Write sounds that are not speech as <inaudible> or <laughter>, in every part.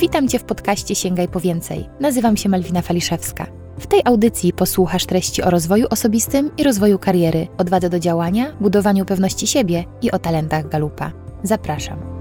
Witam Cię w podcaście Sięgaj po więcej. Nazywam się Malwina Faliszewska. W tej audycji posłuchasz treści o rozwoju osobistym i rozwoju kariery, odwadze do działania, budowaniu pewności siebie i o talentach Galupa. Zapraszam.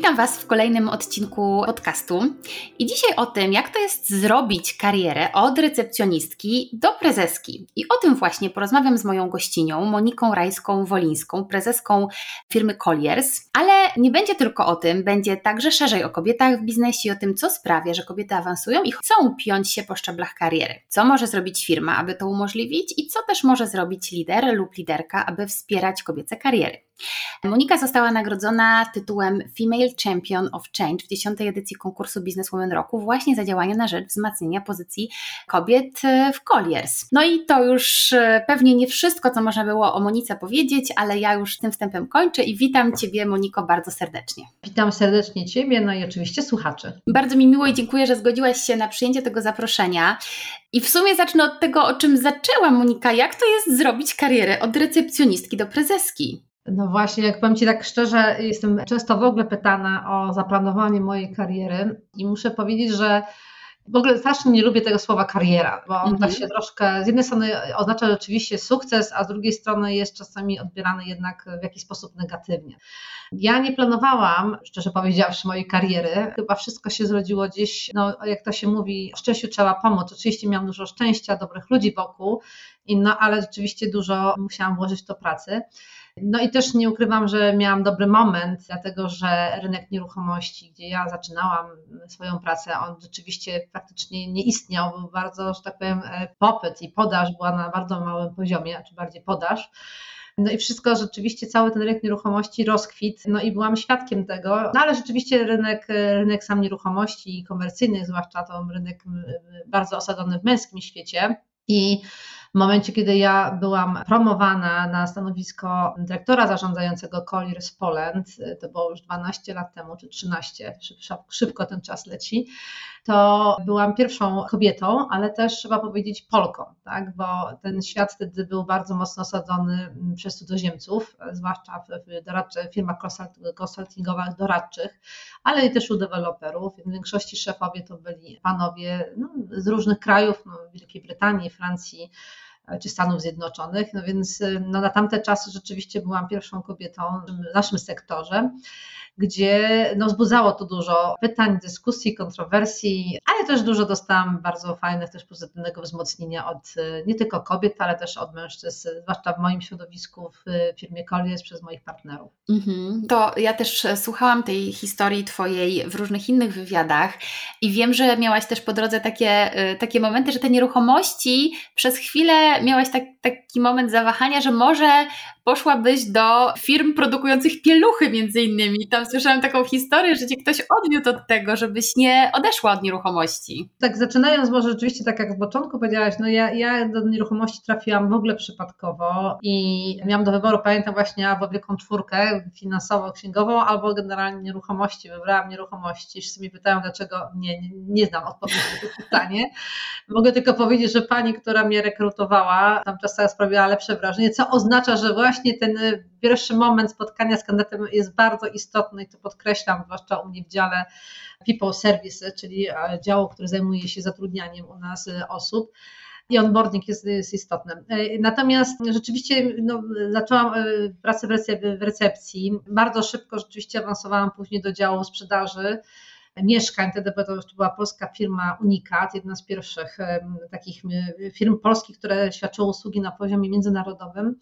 Witam Was w kolejnym odcinku podcastu i dzisiaj o tym, jak to jest zrobić karierę od recepcjonistki do prezeski. I o tym właśnie porozmawiam z moją gościnią, Moniką Rajską-Wolińską, prezeską firmy Colliers. Ale nie będzie tylko o tym, będzie także szerzej o kobietach w biznesie o tym, co sprawia, że kobiety awansują i chcą piąć się po szczeblach kariery. Co może zrobić firma, aby to umożliwić i co też może zrobić lider lub liderka, aby wspierać kobiece kariery. Monika została nagrodzona tytułem Female Champion of Change w 10 edycji konkursu Businesswoman Roku właśnie za działania na rzecz wzmacniania pozycji kobiet w Colliers. No i to już e, pewnie nie wszystko, co można było o Monice powiedzieć, ale ja już tym wstępem kończę i witam Ciebie, Moniko, bardzo serdecznie. Witam serdecznie Ciebie, no i oczywiście słuchaczy. Bardzo mi miło i dziękuję, że zgodziłaś się na przyjęcie tego zaproszenia. I w sumie zacznę od tego, o czym zaczęła Monika. Jak to jest zrobić karierę od recepcjonistki do prezeski? No właśnie, jak powiem Ci tak szczerze, jestem często w ogóle pytana o zaplanowanie mojej kariery i muszę powiedzieć, że w ogóle strasznie nie lubię tego słowa kariera, bo on tak się troszkę, z jednej strony oznacza rzeczywiście sukces, a z drugiej strony jest czasami odbierany jednak w jakiś sposób negatywnie. Ja nie planowałam, szczerze powiedziawszy, mojej kariery. Chyba wszystko się zrodziło gdzieś, no jak to się mówi, szczęściu trzeba pomóc. Oczywiście miałam dużo szczęścia, dobrych ludzi wokół, no ale rzeczywiście dużo musiałam włożyć to pracy. No i też nie ukrywam, że miałam dobry moment, dlatego że rynek nieruchomości, gdzie ja zaczynałam swoją pracę, on rzeczywiście praktycznie nie istniał, był bardzo, że tak powiem, e, popyt i podaż była na bardzo małym poziomie, czy bardziej podaż. No i wszystko rzeczywiście, cały ten rynek nieruchomości rozkwit, no i byłam świadkiem tego, no ale rzeczywiście rynek, rynek sam nieruchomości komercyjnych, zwłaszcza to rynek bardzo osadzony w męskim świecie i momencie, kiedy ja byłam promowana na stanowisko dyrektora zarządzającego Colliers Poland, to było już 12 lat temu, czy 13, szybko ten czas leci, to byłam pierwszą kobietą, ale też trzeba powiedzieć Polką, tak? bo ten świat wtedy był bardzo mocno osadzony przez cudzoziemców, zwłaszcza w, doradcze, firmach konsultingowych doradczych, ale i też u deweloperów. W większości szefowie to byli panowie no, z różnych krajów, no, Wielkiej Brytanii, Francji, czy Stanów Zjednoczonych. No więc no, na tamte czasy rzeczywiście byłam pierwszą kobietą w naszym sektorze gdzie no, wzbudzało to dużo pytań, dyskusji, kontrowersji, ale też dużo dostałam bardzo fajnych, też pozytywnego wzmocnienia od e, nie tylko kobiet, ale też od mężczyzn, zwłaszcza w moim środowisku w firmie Colliers przez moich partnerów. Mhm. To ja też słuchałam tej historii Twojej w różnych innych wywiadach i wiem, że miałaś też po drodze takie, e, takie momenty, że te nieruchomości przez chwilę miałaś tak, taki moment zawahania, że może poszłabyś do firm produkujących pieluchy między innymi. Tam słyszałam taką historię, że cię ktoś odwiódł od tego, żebyś nie odeszła od nieruchomości. Tak, zaczynając może rzeczywiście tak jak z początku powiedziałaś, no ja, ja do nieruchomości trafiłam w ogóle przypadkowo i miałam do wyboru, pamiętam właśnie albo wielką czwórkę finansowo-księgową, albo generalnie nieruchomości. Wybrałam nieruchomości. Wszyscy mi pytają, dlaczego nie, nie, nie znam odpowiedzi na to pytanie. <laughs> Mogę tylko powiedzieć, że pani, która mnie rekrutowała, tam czasem sprawiała lepsze wrażenie, co oznacza, że właśnie ten pierwszy moment spotkania z kandydatem jest bardzo istotny i to podkreślam, zwłaszcza u mnie w dziale People Service, czyli e, działu, który zajmuje się zatrudnianiem u nas e, osób i onboarding jest, jest istotny. E, natomiast rzeczywiście no, zaczęłam pracę w recepcji. Bardzo szybko rzeczywiście awansowałam później do działu sprzedaży mieszkań. Wtedy to była polska firma Unikat, jedna z pierwszych takich firm polskich, które świadczyły usługi na poziomie międzynarodowym.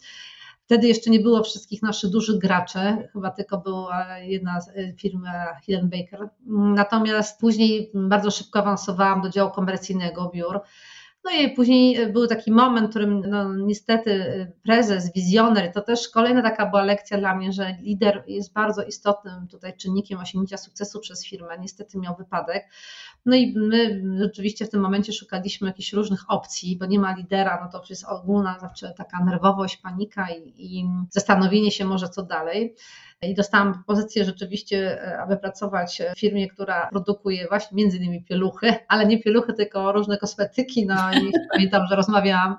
Wtedy jeszcze nie było wszystkich naszych dużych graczy, chyba tylko była jedna e, firma Hidden Baker. Natomiast później bardzo szybko awansowałam do działu komercyjnego biur. No i później był taki moment, w którym no, niestety e, prezes, wizjoner, to też kolejna taka była lekcja dla mnie, że lider jest bardzo istotnym tutaj czynnikiem osiągnięcia sukcesu przez firmę. Niestety miał wypadek. No i my rzeczywiście w tym momencie szukaliśmy jakichś różnych opcji, bo nie ma lidera, no to jest ogólna zawsze taka nerwowość, panika i, i zastanowienie się może co dalej. I dostałam pozycję rzeczywiście, e, aby pracować w firmie, która produkuje właśnie między innymi pieluchy, <laughs> ale nie pieluchy, tylko różne kosmetyki. No i <laughs> pamiętam, że rozmawiałam,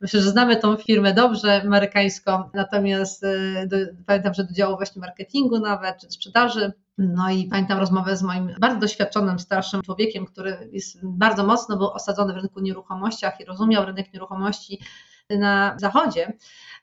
myślę, że znamy tą firmę dobrze, amerykańską, natomiast e, do, pamiętam, że do działu właśnie marketingu nawet, czy sprzedaży. No i pamiętam rozmowę z moim bardzo doświadczonym, starszym człowiekiem, który jest bardzo mocno był osadzony w rynku nieruchomościach i rozumiał rynek nieruchomości na zachodzie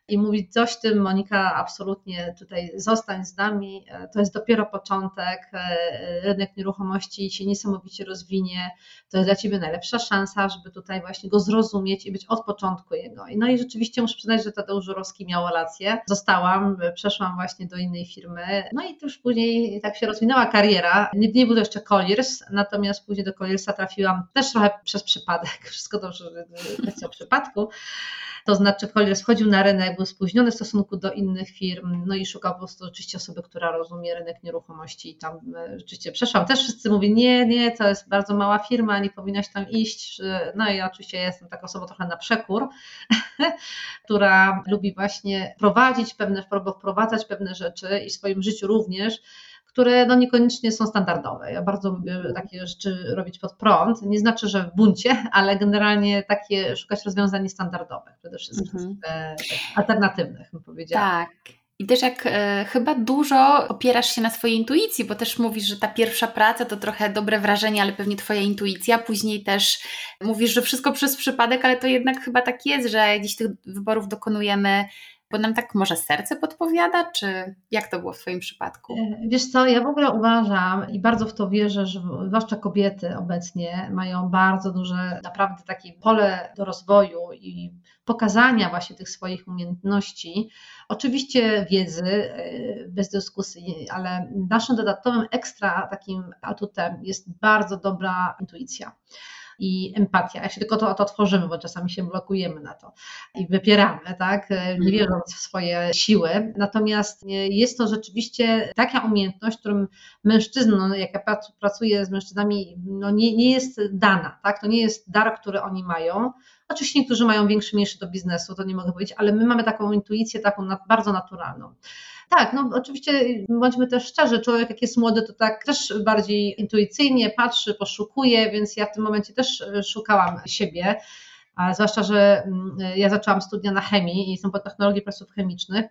i mówi coś tym, Monika, absolutnie tutaj zostań z nami, e, to jest dopiero początek, e, rynek nieruchomości się niesamowicie rozwinie, to jest dla Ciebie najlepsza szansa, żeby tutaj właśnie go zrozumieć i być od początku jego. No i rzeczywiście muszę przyznać, że Tadeusz Żurowski miał rację. Zostałam, przeszłam właśnie do innej firmy, no i już później tak się rozwinęła kariera. Nie, nie był to jeszcze Colliers, natomiast później do Colliersa trafiłam też trochę przez przypadek, <laughs> wszystko dobrze, kwestia przypadku. To znaczy wchodził na rynek, był spóźniony w stosunku do innych firm, no i szukał po prostu oczywiście osoby, która rozumie rynek nieruchomości i tam e, rzeczywiście przeszłam. Też wszyscy mówią, nie, nie, to jest bardzo mała firma, nie powinnaś tam iść. No i oczywiście ja jestem taką osobą trochę na przekór, <laughs> która lubi właśnie prowadzić pewne, wprowadzać pewne rzeczy i w swoim życiu również które no niekoniecznie są standardowe. Ja bardzo lubię takie rzeczy robić pod prąd. Nie znaczy, że w buncie, ale generalnie takie szukać rozwiązań standardowych przede wszystkim, mhm. E, alternatywnych bym powiedziała. Tak. I też jak e, chyba dużo opierasz się na swojej intuicji, bo też mówisz, że ta pierwsza praca to trochę dobre wrażenie, ale pewnie Twoja intuicja. Później też mówisz, że wszystko przez przypadek, ale to jednak chyba tak jest, że gdzieś tych wyborów dokonujemy bo nam tak może serce podpowiada, czy jak to było w Twoim przypadku? E, wiesz co, ja w ogóle uważam i bardzo w to wierzę, że zwłaszcza kobiety obecnie mają bardzo duże, naprawdę takie pole do rozwoju i pokazania właśnie tych swoich umiejętności. Oczywiście wiedzy, e, bez dyskusji, ale naszym dodatkowym ekstra takim atutem jest bardzo dobra intuicja i empatia. Jak się tylko to, to tworzymy, bo czasami się blokujemy na to i wypieramy, tak, nie mhm. wierząc w swoje siły. Natomiast jest to rzeczywiście taka umiejętność, którym mężczyznom, no, jak ja pracuję z mężczyznami, no nie, nie jest dana, tak, to nie jest dar, który oni mają. Oczywiście niektórzy mają większy, mniejszy do biznesu, to nie mogę powiedzieć, ale my mamy taką intuicję, taką bardzo naturalną. Tak, no oczywiście bądźmy też szczerzy, człowiek jak jest młody, to tak też bardziej intuicyjnie patrzy, poszukuje, więc ja w tym momencie też e, szukałam siebie, a zwłaszcza, że mm, ja zaczęłam studia na chemii i jestem po technologii procesów chemicznych, e,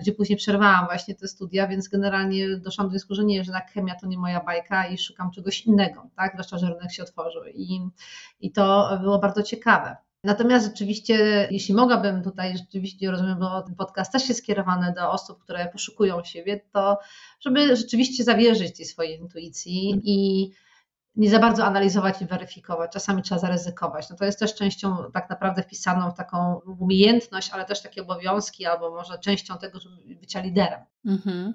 gdzie później przerwałam właśnie te studia, więc generalnie doszłam do wniosku, że nie, że tak chemia to nie moja bajka i szukam czegoś innego, tak, zwłaszcza, że rynek się otworzył i, i to było bardzo ciekawe. Natomiast rzeczywiście, jeśli mogłabym tutaj rzeczywiście, rozumiem, bo ten podcast też jest skierowany do osób, które poszukują siebie, to żeby rzeczywiście zawierzyć tej swojej intuicji i nie za bardzo analizować i weryfikować. Czasami trzeba zaryzykować. No to jest też częścią tak naprawdę wpisaną w taką umiejętność, ale też takie obowiązki, albo może częścią tego, żeby bycia liderem. Mhm.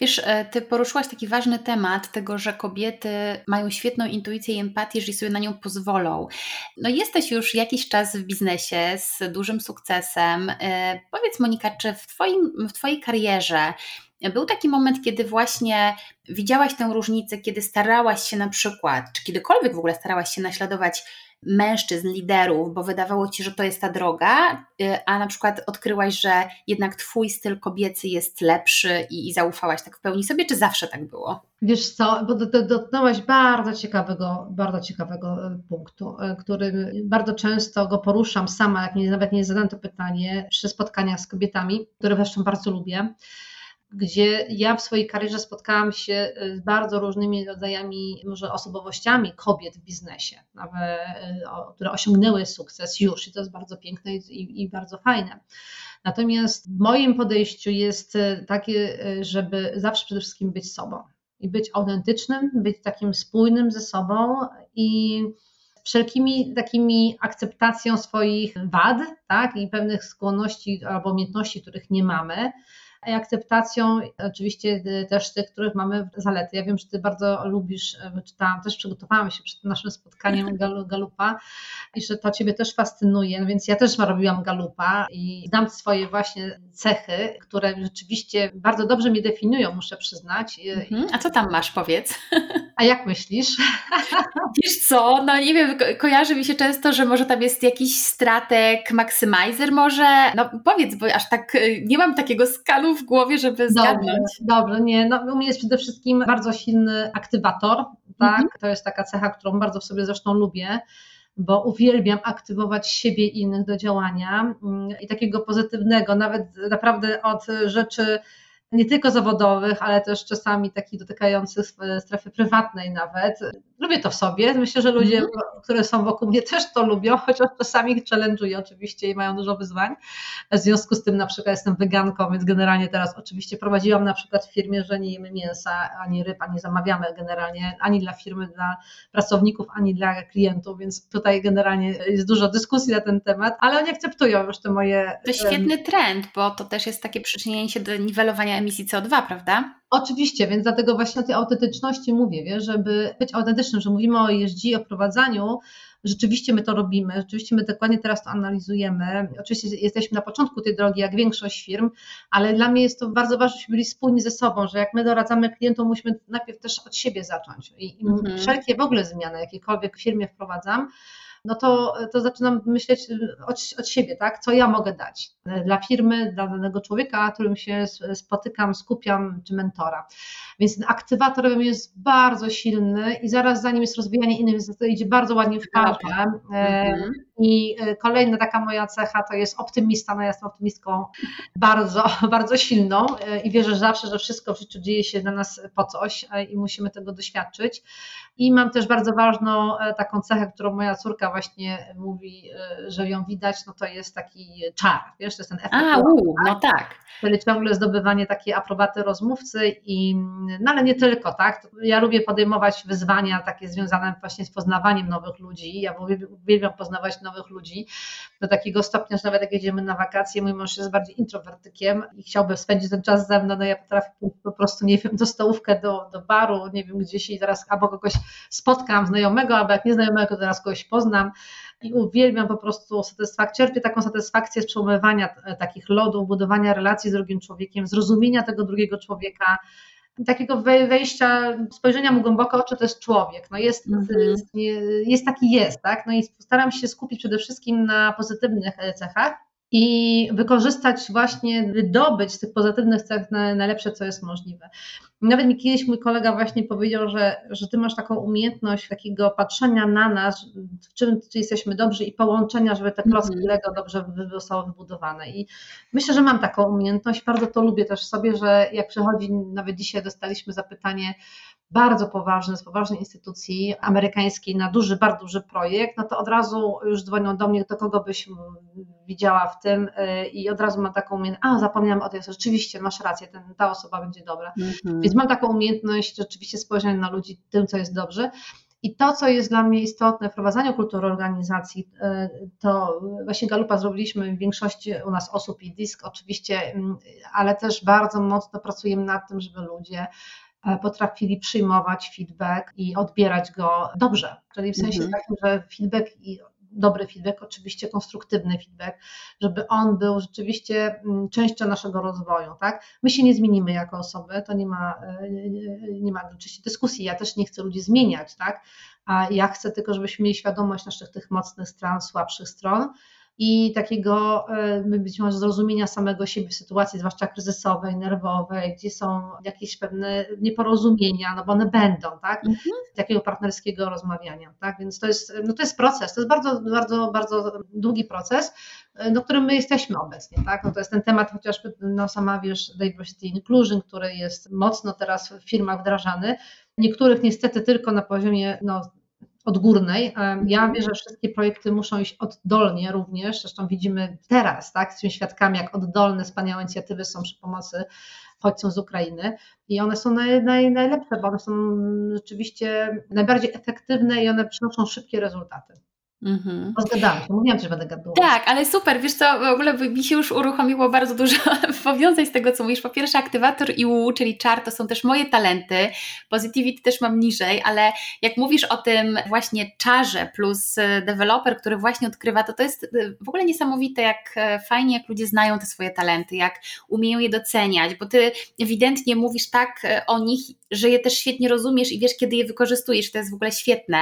Wiesz, e, ty poruszyłaś taki ważny temat tego, że kobiety mają świetną intuicję i empatię, jeżeli sobie na nią pozwolą. No jesteś już jakiś czas w biznesie z dużym sukcesem. E, powiedz Monika, czy w, twoim, w Twojej karierze był taki moment, kiedy właśnie widziałaś tę różnicę, kiedy starałaś się na przykład, czy kiedykolwiek w ogóle starałaś się naśladować mężczyzn, liderów, bo wydawało ci, że to jest ta droga, y, a na przykład odkryłaś, że jednak twój styl kobiecy jest lepszy i, i zaufałaś tak w pełni sobie, czy zawsze tak było? Wiesz co, bo dotknęłaś bardzo ciekawego, bardzo ciekawego e, punktu, e, który bardzo często go poruszam sama, jak nie, nawet nie zadam to pytanie, przy spotkaniach z kobietami, które zresztą bardzo lubię gdzie ja w swojej karierze spotkałam się y, z bardzo różnymi rodzajami, może osobowościami kobiet w biznesie, y, które osiągnęły sukces już i to jest bardzo piękne i, i bardzo fajne. Natomiast w moim podejściu jest y, takie, żeby zawsze przede wszystkim być sobą i być autentycznym, być takim spójnym ze sobą i wszelkimi takimi akceptacją swoich wad, tak, i pewnych skłonności albo umiejętności, których nie mamy, i akceptacją oczywiście y, też tych, których mamy zalety. Ja wiem, że Ty bardzo lubisz, y, czytałam, też przygotowałam się przed naszym spotkaniem <laughs> Galupa i że to Ciebie też fascynuje, no więc ja też robiłam Galupa i znam swoje właśnie cechy, które rzeczywiście bardzo dobrze mnie definiują, muszę przyznać. Mhm. A co tam masz, powiedz? A jak myślisz? <laughs> Wiesz co, no nie wiem, ko kojarzy mi się często, że może tam jest jakiś stratek, maximizer może, no powiedz, bo aż tak y, nie mam takiego skalu w głowie, żeby zgadnąć. Dobrze, nie, no u mnie jest przede wszystkim bardzo silny aktywator, tak, mhm. to jest taka cecha, którą bardzo w sobie zresztą lubię, bo uwielbiam aktywować siebie i innych do działania mm, i takiego pozytywnego, nawet naprawdę od rzeczy nie tylko zawodowych, ale też czasami takich dotykających strefy prywatnej nawet. Lubię to w sobie. Myślę, że ludzie, mm -hmm. które są wokół mnie też to lubią, <laughs> chociaż czasami challenge'uję oczywiście i mają dużo wyzwań. W związku z tym na przykład jestem weganką, więc generalnie teraz oczywiście prowadziłam na przykład w firmie, że nie jemy mięsa, ani ryb, ani zamawiamy generalnie ani dla firmy, dla pracowników, ani dla klientów, więc tutaj generalnie jest dużo dyskusji na ten temat, ale oni akceptują już te moje... To świetny trend, bo to też jest takie przyczynienie się do niwelowania emisji CO2, prawda? Oczywiście, więc dlatego właśnie o tej autentyczności mówię, żeby być autentycznym, że mówimy o jeździ, o prowadzaniu, rzeczywiście my to robimy, rzeczywiście my dokładnie teraz to analizujemy. Oczywiście jesteśmy na początku tej drogi, jak większość firm, ale dla mnie jest to bardzo ważne, żebyśmy byli spójni ze sobą, że jak my doradzamy klientom, musimy najpierw też od siebie zacząć. I mhm. wszelkie w ogóle zmiany, jakiekolwiek w firmie wprowadzam, no to, to zaczynam myśleć od, od siebie, tak? Co ja mogę dać dla firmy, dla danego człowieka, którym się spotykam, skupiam, czy mentora. Więc ten aktywator jest bardzo silny i zaraz za nim jest rozwijanie innych, to idzie bardzo ładnie w parze. Mhm. I e, kolejna taka moja cecha to jest optymista. No ja jestem optymistką bardzo, <laughs> bardzo silną e, i wierzę zawsze, że wszystko w życiu dzieje się dla nas po coś e, i musimy tego doświadczyć. I mam też bardzo ważną taką cechę, którą moja córka właśnie mówi, że ją widać, no to jest taki czar, wiesz, to jest ten efekt. A, u, no tak. Czyli ciągle zdobywanie takiej aprobaty rozmówcy i, no ale nie tylko, tak. Ja lubię podejmować wyzwania takie związane właśnie z poznawaniem nowych ludzi. Ja uwielbiam poznawać nowych ludzi do takiego stopnia, że nawet jak jedziemy na wakacje, mój mąż jest bardziej introwertykiem i chciałby spędzić ten czas ze mną, no ja potrafię po prostu, nie wiem, do stołówkę, do, do baru, nie wiem, gdzieś i teraz albo kogoś spotkam znajomego, albo jak nieznajomego, to teraz kogoś poznam i uwielbiam po prostu satysfakcję, czerpię taką satysfakcję z przełamywania takich lodów, budowania relacji z drugim człowiekiem, zrozumienia tego drugiego człowieka, takiego wejścia, spojrzenia mu głęboko oczy, to jest człowiek. No jest, mm -hmm. jest taki jest, tak? No i staram się skupić przede wszystkim na pozytywnych cechach i wykorzystać właśnie, wydobyć z tych pozytywnych cech najlepsze, co jest możliwe. Nawet mi kiedyś mój kolega właśnie powiedział, że, że ty masz taką umiejętność takiego patrzenia na nas, w czym czy jesteśmy dobrzy i połączenia, żeby te klocki -hmm. Lego dobrze zostało wybudowane. I myślę, że mam taką umiejętność, bardzo to lubię też sobie, że jak przychodzi, nawet dzisiaj dostaliśmy zapytanie, bardzo poważny, z poważnej instytucji amerykańskiej na duży, bardzo duży projekt, no to od razu już dzwonią do mnie, do kogo byś widziała w tym y, i od razu mam taką umiejętność, a zapomniałam o tej osobie, rzeczywiście masz rację, ten, ta osoba będzie dobra. Mhm. Więc mam taką umiejętność rzeczywiście spojrzenia na ludzi tym, co jest dobrze. I to, co jest dla mnie istotne w prowadzeniu kultury organizacji, y, to właśnie Galupa zrobiliśmy w większości u nas osób i disk oczywiście, mm, ale też bardzo mocno pracujemy nad tym, żeby ludzie potrafili przyjmować feedback i odbierać go dobrze. Czyli w sensie mhm. takim, że feedback i dobry feedback, oczywiście konstruktywny feedback, żeby on był rzeczywiście mm, częścią naszego rozwoju. Tak? My się nie zmienimy jako osoby, to nie ma, e, nie ma oczywiście dyskusji. Ja też nie chcę ludzi zmieniać, tak? a ja chcę tylko, żebyśmy mieli świadomość naszych tych mocnych stron, słabszych stron i takiego e, być może zrozumienia samego siebie w sytuacji, zwłaszcza kryzysowej, nerwowej, gdzie są jakieś pewne nieporozumienia, no bo one będą, tak? Mhm. Takiego partnerskiego rozmawiania, tak? Więc to jest, no to jest proces, to jest bardzo, bardzo, bardzo długi proces, e, no, którym my jesteśmy obecnie, tak? No to jest ten temat chociażby, no sama wiesz, diversity inclusion, który jest mocno teraz w firmach wdrażany, niektórych niestety tylko na poziomie no, odgórnej. Ja wierzę, że wszystkie projekty muszą iść oddolnie również. Zresztą widzimy teraz, tak, jesteśmy świadkami, jak oddolne, wspaniałe inicjatywy są przy pomocy uchodźcom z Ukrainy i one są naj, naj, najlepsze, bo one są rzeczywiście najbardziej efektywne i one przynoszą szybkie rezultaty. Mhm. Zgadzam się, mówiłam, że będę gadała. Tak, ale super, wiesz co, w ogóle mi się już uruchomiło bardzo dużo <laughs> powiązań z tego, co mówisz. Po pierwsze aktywator i U, czyli czar, to są też moje talenty, positivity też mam niżej, ale jak mówisz o tym właśnie czarze plus e, deweloper, który właśnie odkrywa, to to jest e, w ogóle niesamowite, jak e, fajnie, jak ludzie znają te swoje talenty, jak umieją je doceniać, bo ty ewidentnie mówisz tak o nich, że je też świetnie rozumiesz i wiesz, kiedy je wykorzystujesz, to jest w ogóle świetne.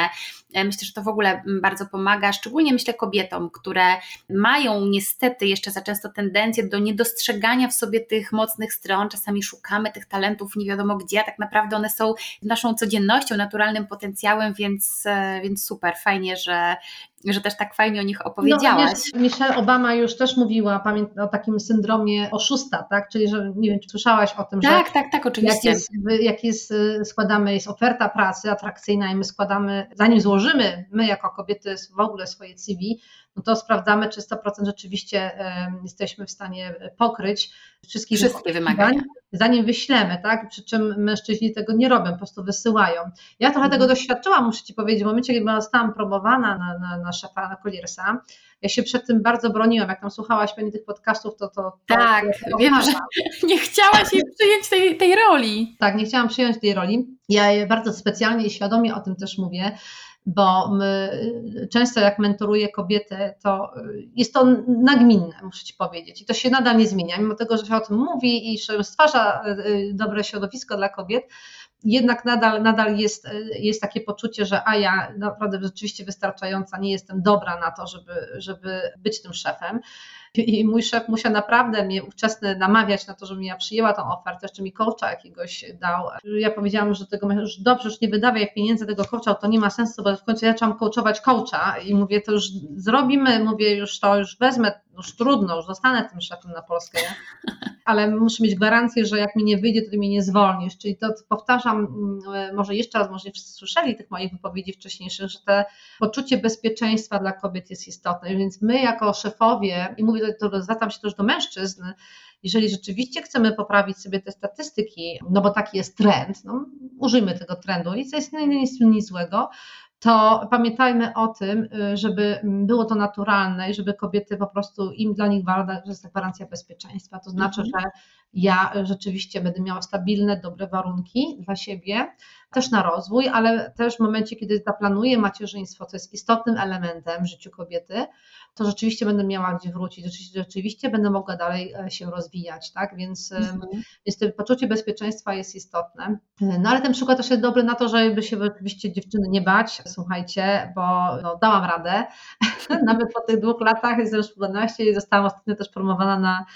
Myślę, że to w ogóle bardzo pomaga, szczególnie myślę kobietom, które mają niestety jeszcze za często tendencję do niedostrzegania w sobie tych mocnych stron. Czasami szukamy tych talentów nie wiadomo gdzie, a tak naprawdę one są naszą codziennością, naturalnym potencjałem, więc, e, więc super, fajnie, że, że też tak fajnie o nich opowiedziałaś. No, Michelle Obama już też mówiła o takim syndromie oszusta, tak? Czyli, że nie wiem, czy słyszałaś o tym, tak, że. Tak, tak, tak, oczywiście. Jak, jest, jak jest, y, składamy, jest oferta pracy atrakcyjna i my składamy, zanim złożymy, my jako kobiety w ogóle swoje CV, no to sprawdzamy, czy 100% rzeczywiście jesteśmy w stanie pokryć wszystkich wszystkie wymagania. Zanim wyślemy, tak? Przy czym mężczyźni tego nie robią, po prostu wysyłają. Ja trochę mhm. tego doświadczyłam, muszę Ci powiedzieć, w momencie, kiedy zostałam promowana na, na, na szefa, na Coliersa, ja się przed tym bardzo broniłam. Jak tam słuchałaś pewnie tych podcastów, to to. to tak, to wiem, że <laughs> nie chciałaś jej przyjąć tej, tej roli. Tak, nie chciałam przyjąć tej roli. Ja bardzo specjalnie i świadomie o tym też mówię, bo często jak mentoruję kobiety, to jest to nagminne, muszę Ci powiedzieć. I to się nadal nie zmienia, mimo tego, że się o tym mówi i że stwarza y, dobre środowisko dla kobiet, jednak nadal, nadal jest, jest takie poczucie, że a ja naprawdę rzeczywiście wystarczająca nie jestem dobra na to, żeby, żeby być tym szefem. I mój szef musiał naprawdę mnie ówczesny namawiać na to, żebym ja przyjęła tą ofertę, jeszcze mi coacha jakiegoś dał. Ja powiedziałam, że tego już dobrze, już nie wydawaj pieniędzy tego coacha, to nie ma sensu, bo w końcu ja zaczęłam coachować coacha i mówię, to już zrobimy, mówię, już to już wezmę, już trudno, już zostanę tym szefem na Polskę, ale muszę mieć gwarancję, że jak mi nie wyjdzie, to ty mnie nie zwolnisz. Czyli to powtarzam, mm, może jeszcze raz, może nie wszyscy słyszeli tych moich wypowiedzi wcześniejszych, że to poczucie bezpieczeństwa dla kobiet jest istotne, więc my jako szefowie, i mówię to, zwracam się też do mężczyzn, jeżeli rzeczywiście chcemy poprawić sobie te statystyki, no bo taki jest trend, no, użyjmy tego trendu i co jest nic, nic złego, to pamiętajmy o tym, y, żeby było to naturalne i żeby kobiety po prostu im dla nich ważna, jest gwarancja bezpieczeństwa. To znaczy, mhm. że ja rzeczywiście będę miała stabilne, dobre warunki dla siebie, też na rozwój, ale też w momencie, kiedy zaplanuję macierzyństwo, co jest istotnym elementem w życiu kobiety, to rzeczywiście będę miała gdzie wrócić, rzeczywiście, rzeczywiście będę mogła dalej e, się rozwijać, tak? Więc, mhm. więc to poczucie bezpieczeństwa jest istotne. No ale ten przykład też jest dobry na to, żeby się oczywiście dziewczyny nie bać, słuchajcie, bo no, dałam radę. <laughs> Nawet po tych dwóch latach, jestem już 12 i zostałam ostatnio też promowana na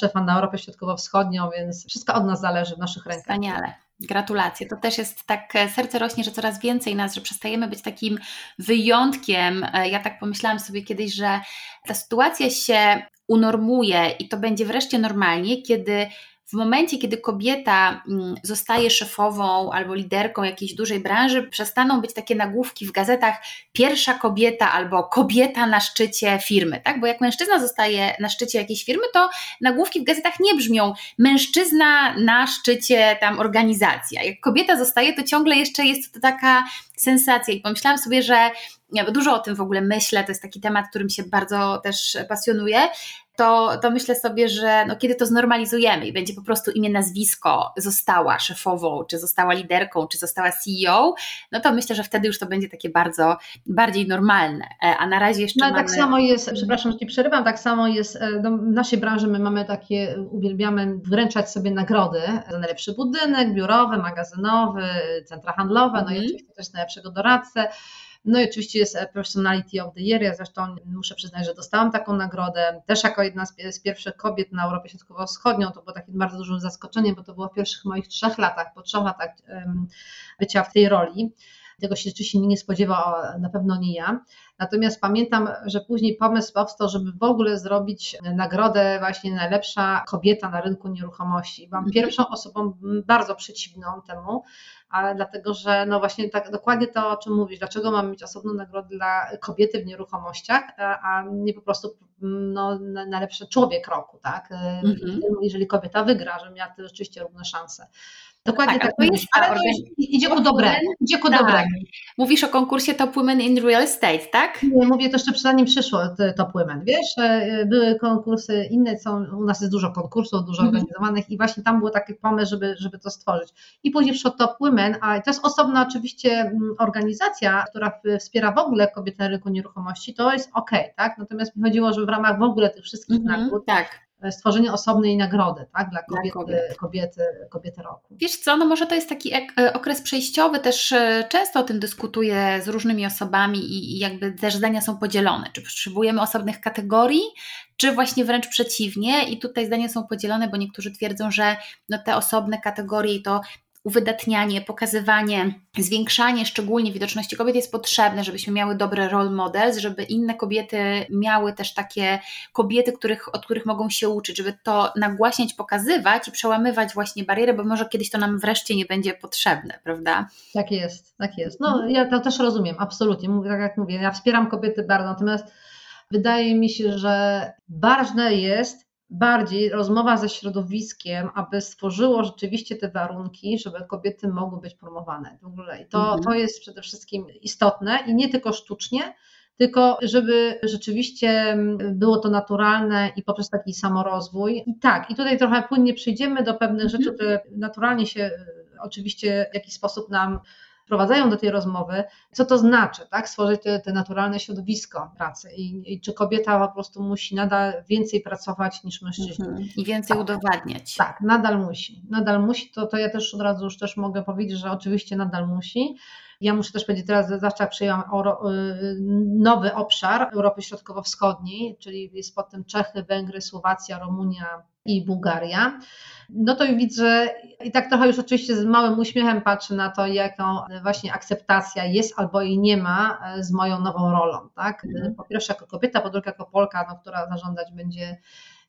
szefa na Europę Środkowo-Wschodnią, więc wszystko od nas zależy w naszych rękach. Wspaniale. Gratulacje. To też jest tak, e, serce rośnie, że coraz więcej nas, że przestajemy być takim wyjątkiem. E, ja tak pomyślałam sobie kiedyś, że ta sytuacja się unormuje i to będzie wreszcie normalnie, kiedy w momencie, kiedy kobieta mm, zostaje szefową albo liderką jakiejś dużej branży, przestaną być takie nagłówki w gazetach pierwsza kobieta albo kobieta na szczycie firmy, tak? Bo jak mężczyzna zostaje na szczycie jakiejś firmy, to nagłówki w gazetach nie brzmią mężczyzna na szczycie tam organizacja. Jak kobieta zostaje, to ciągle jeszcze jest to taka sensacja i pomyślałam sobie, że ja dużo o tym w ogóle myślę, to jest taki temat, którym się bardzo też pasjonuję, to, to myślę sobie, że no, kiedy to znormalizujemy i będzie po prostu imię, nazwisko, została szefową, czy została liderką, czy została CEO, no to myślę, że wtedy już to będzie takie bardzo bardziej normalne. E, a na razie jeszcze. No, mamy... tak samo jest, przepraszam, że ci przerywam, tak samo jest e, no, w naszej branży my mamy takie, uwielbiamy wręczać sobie nagrody za najlepszy budynek biurowy, magazynowy, centra handlowe, mm. no i mhm. oczywiście też najlepszego doradcę. No i oczywiście jest e, Personality of the Year, ja zresztą muszę przyznać, że dostałam taką nagrodę, też jako jedna z, pierwszych kobiet na Europie Środkowo-Wschodnią, to było takim bardzo dużym zaskoczeniem, bo to było w pierwszych moich trzech latach, po trzech latach bycia w tej roli. Tego się rzeczywiście nie spodziewał, na pewno nie ja. Natomiast pamiętam, że później pomysł powstał, żeby w ogóle zrobić nagrodę właśnie najlepsza kobieta na rynku nieruchomości. Byłam mhm. pierwszą osobą bardzo przeciwną temu, ale dlatego, że no właśnie tak dokładnie to, o czym mówisz, dlaczego mamy mieć osobną nagrodę dla kobiety w nieruchomościach, a nie po prostu no, najlepszy człowiek roku, tak? Mhm. Jeżeli kobieta wygra, że miała rzeczywiście równe szanse. Dokładnie tak, tak to jest, ale to idzie ku dobremu. Idzie ku tak. dobremu. Mówisz o konkursie Top Women in Real Estate, tak? Nie, mówię to jeszcze zanim przyszło Top Women, wiesz, e, były konkursy inne, są, u nas jest dużo konkursów, dużo mhm. organizowanych i właśnie tam był taki pomysł, żeby, żeby to stworzyć. I później przyszło Top Women, a to jest osobna oczywiście mm, organizacja, która wspiera w ogóle kobiety na rynku nieruchomości, to jest ok, tak? Natomiast mi chodziło, że w ramach w ogóle tych wszystkich mhm, nagród, tak stworzenie osobnej nagrody tak, dla kobiety, dla kobiet. kobiety, kobiety roku. Wiesz co, no może to jest taki e, okres przejściowy, też e, często o tym dyskutuję z różnymi osobami i, i jakby też zdania są podzielone. Czy potrzebujemy osobnych kategorii, czy właśnie wręcz przeciwnie. I tutaj zdania są podzielone, bo niektórzy twierdzą, że no te osobne kategorie to uwydatnianie, pokazywanie, zwiększanie szczególnie widoczności kobiet jest potrzebne, żebyśmy miały dobre role models, żeby inne kobiety miały też takie kobiety, których, od których mogą się uczyć, żeby to nagłaśniać, pokazywać i przełamywać właśnie bariery, bo może kiedyś to nam wreszcie nie będzie potrzebne, prawda? Tak jest, tak jest. No ja to też rozumiem, absolutnie. Tak jak mówię, ja wspieram kobiety bardzo, natomiast wydaje mi się, że ważne jest, bardziej rozmowa ze środowiskiem, aby stworzyło rzeczywiście te warunki, żeby kobiety mogły być promowane w ogóle. I to, mhm. to jest przede wszystkim istotne i nie tylko sztucznie, tylko żeby rzeczywiście było to naturalne i poprzez taki samorozwój. I tak, i tutaj trochę płynnie przejdziemy do pewnych mhm. rzeczy, które naturalnie się oczywiście w jakiś sposób nam wprowadzają do tej rozmowy, co to znaczy, tak? Stworzyć te, te naturalne środowisko pracy I, I, czy kobieta po prostu musi nadal więcej pracować niż mężczyźni. Mhm. I więcej tak. udowadniać. Tak, nadal musi. Nadal musi, to, to ja też od razu już też mogę powiedzieć, że oczywiście nadal musi. Ja muszę też powiedzieć, teraz zawsze przyjęłam y, nowy obszar Europy Środkowo-Wschodniej, czyli jest potem Czechy, Węgry, Słowacja, Rumunia i Bułgaria. No to widzę, i tak trochę już oczywiście z małym uśmiechem patrzę na to, jaką właśnie akceptacja jest albo jej nie ma e, z moją nową rolą. Tak? Mhm. Po pierwsze jako kobieta, po drugie jako Polka, no, która zarządzać będzie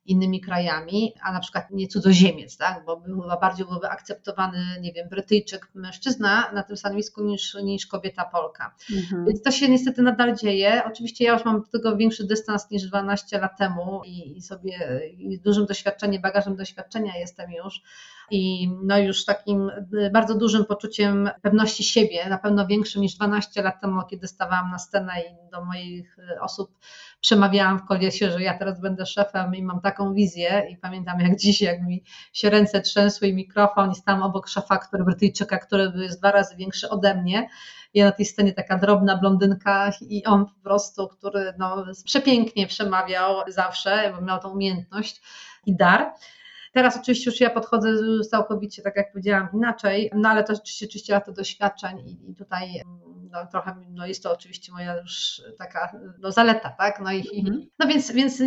innymi krajami, a na przykład nie cudzoziemiec, tak? bo był, bardziej byłby akceptowany, nie wiem, Brytyjczyk, mężczyzna na tym stanowisku niż, niż kobieta Polka. Mhm. Więc to się niestety nadal dzieje. Oczywiście ja już mam do tego większy dystans niż 12 lat temu i, i sobie i dużym doświadczeniem, bagażem doświadczenia jestem już i no już takim bardzo dużym poczuciem pewności siebie, na pewno większym niż 12 lat temu, kiedy stawałam na scenę i do moich osób przemawiałam w koliesie, że ja teraz będę szefem i mam taką wizję i pamiętam jak dziś, jak mi się ręce trzęsły i mikrofon i stałam obok szefa, który Brytyjczyka, który jest dwa razy większy ode mnie. Ja na tej scenie taka drobna blondynka i on po prostu, który no, przepięknie przemawiał zawsze, bo miał tą umiejętność i dar. Teraz oczywiście już ja podchodzę całkowicie, tak jak powiedziałam, inaczej, no ale to oczywiście 30 lat doświadczeń i, i tutaj no, trochę no jest to oczywiście moja już taka no, zaleta, tak? No, i, mm. no więc, więc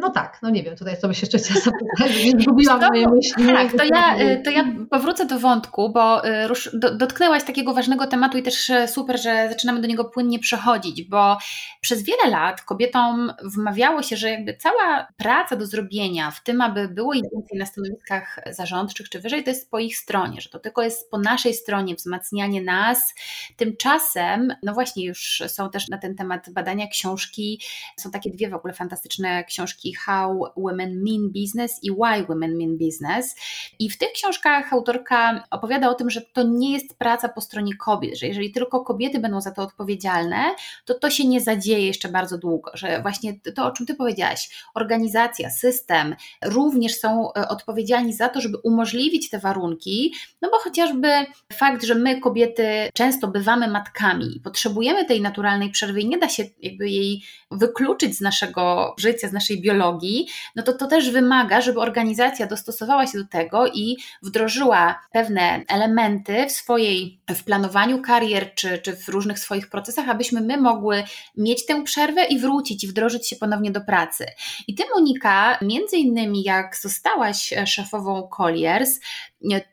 no tak, no nie wiem, tutaj co by się jeszcze chciała zapytać, <laughs> więc zgubiłam moje myśli. Tak, to ja, to ja powrócę do wątku, bo y, rusz, do, dotknęłaś takiego ważnego tematu i też super, że zaczynamy do niego płynnie przechodzić, bo przez wiele lat kobietom wmawiało się, że jakby cała praca do zrobienia w tym, aby było ich więcej na stanowiskach zarządczych czy wyżej, to jest po ich stronie, że to tylko jest po naszej stronie wzmacnianie nas. Tymczasem, no właśnie, już są też na ten temat badania książki. Są takie dwie w ogóle fantastyczne książki How Women Mean Business i Why Women Mean Business. I w tych książkach autorka opowiada o tym, że to nie jest praca po stronie kobiet, że jeżeli tylko kobiety będą za to odpowiedzialne, to to się nie zadzieje jeszcze bardzo długo, że właśnie to, o czym Ty powiedziałaś, organizacja, system również są e, odpowiedzialni za to, żeby umożliwić te warunki, no bo chociażby fakt, że my kobiety często bywamy matkami i potrzebujemy tej naturalnej przerwy i nie da się jakby jej wykluczyć z naszego życia, z naszej biologii, no to to też wymaga, żeby organizacja dostosowała się do tego i wdrożyła pewne elementy w swojej, w planowaniu karier czy, czy w różnych swoich procesach, abyśmy my mogły mieć tę przerwę i wrócić i wdrożyć się ponownie do pracy. I ty Monika, między innymi jak zostałaś szefową Colliers,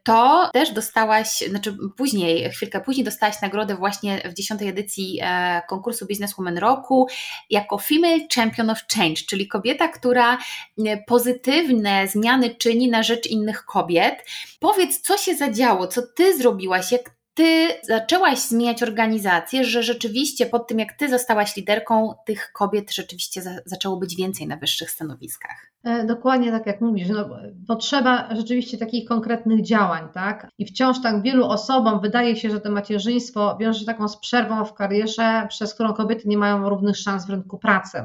to też dostałaś, znaczy później, chwilkę później dostałaś nagrodę właśnie w dziesiątej edycji e, konkursu Businesswoman Roku jako Female Champion of Change, czyli kobieta, która e, pozytywne zmiany czyni na rzecz innych kobiet. Powiedz, co się zadziało, co ty zrobiłaś, jak ty zaczęłaś zmieniać organizację, że rzeczywiście po tym, jak ty zostałaś liderką, tych kobiet rzeczywiście za, zaczęło być więcej na wyższych stanowiskach. E, dokładnie tak jak mówisz, no, potrzeba rzeczywiście takich konkretnych działań, tak? I wciąż tak wielu osobom wydaje się, że to macierzyństwo wiąże się taką z przerwą w karierze, przez którą kobiety nie mają równych szans w rynku pracy.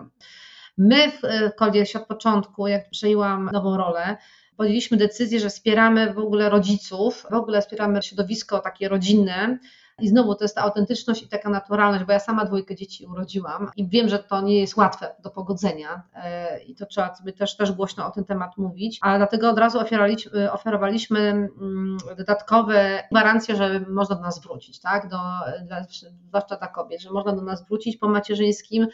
My w Koliersie od początku, jak przejęłam nową rolę, podjęliśmy decyzję, że wspieramy w ogóle rodziców, w ogóle wspieramy środowisko takie rodzinne. I znowu to jest ta autentyczność i taka naturalność, bo ja sama dwójkę dzieci urodziłam i wiem, że to nie jest łatwe do pogodzenia e, i to trzeba sobie też, też głośno o ten temat mówić, ale dlatego od razu oferowaliśmy, oferowaliśmy mm, dodatkowe gwarancje, że można do nas wrócić, tak? Do, zwłaszcza dla kobiet, że można do nas wrócić po macierzyńskim,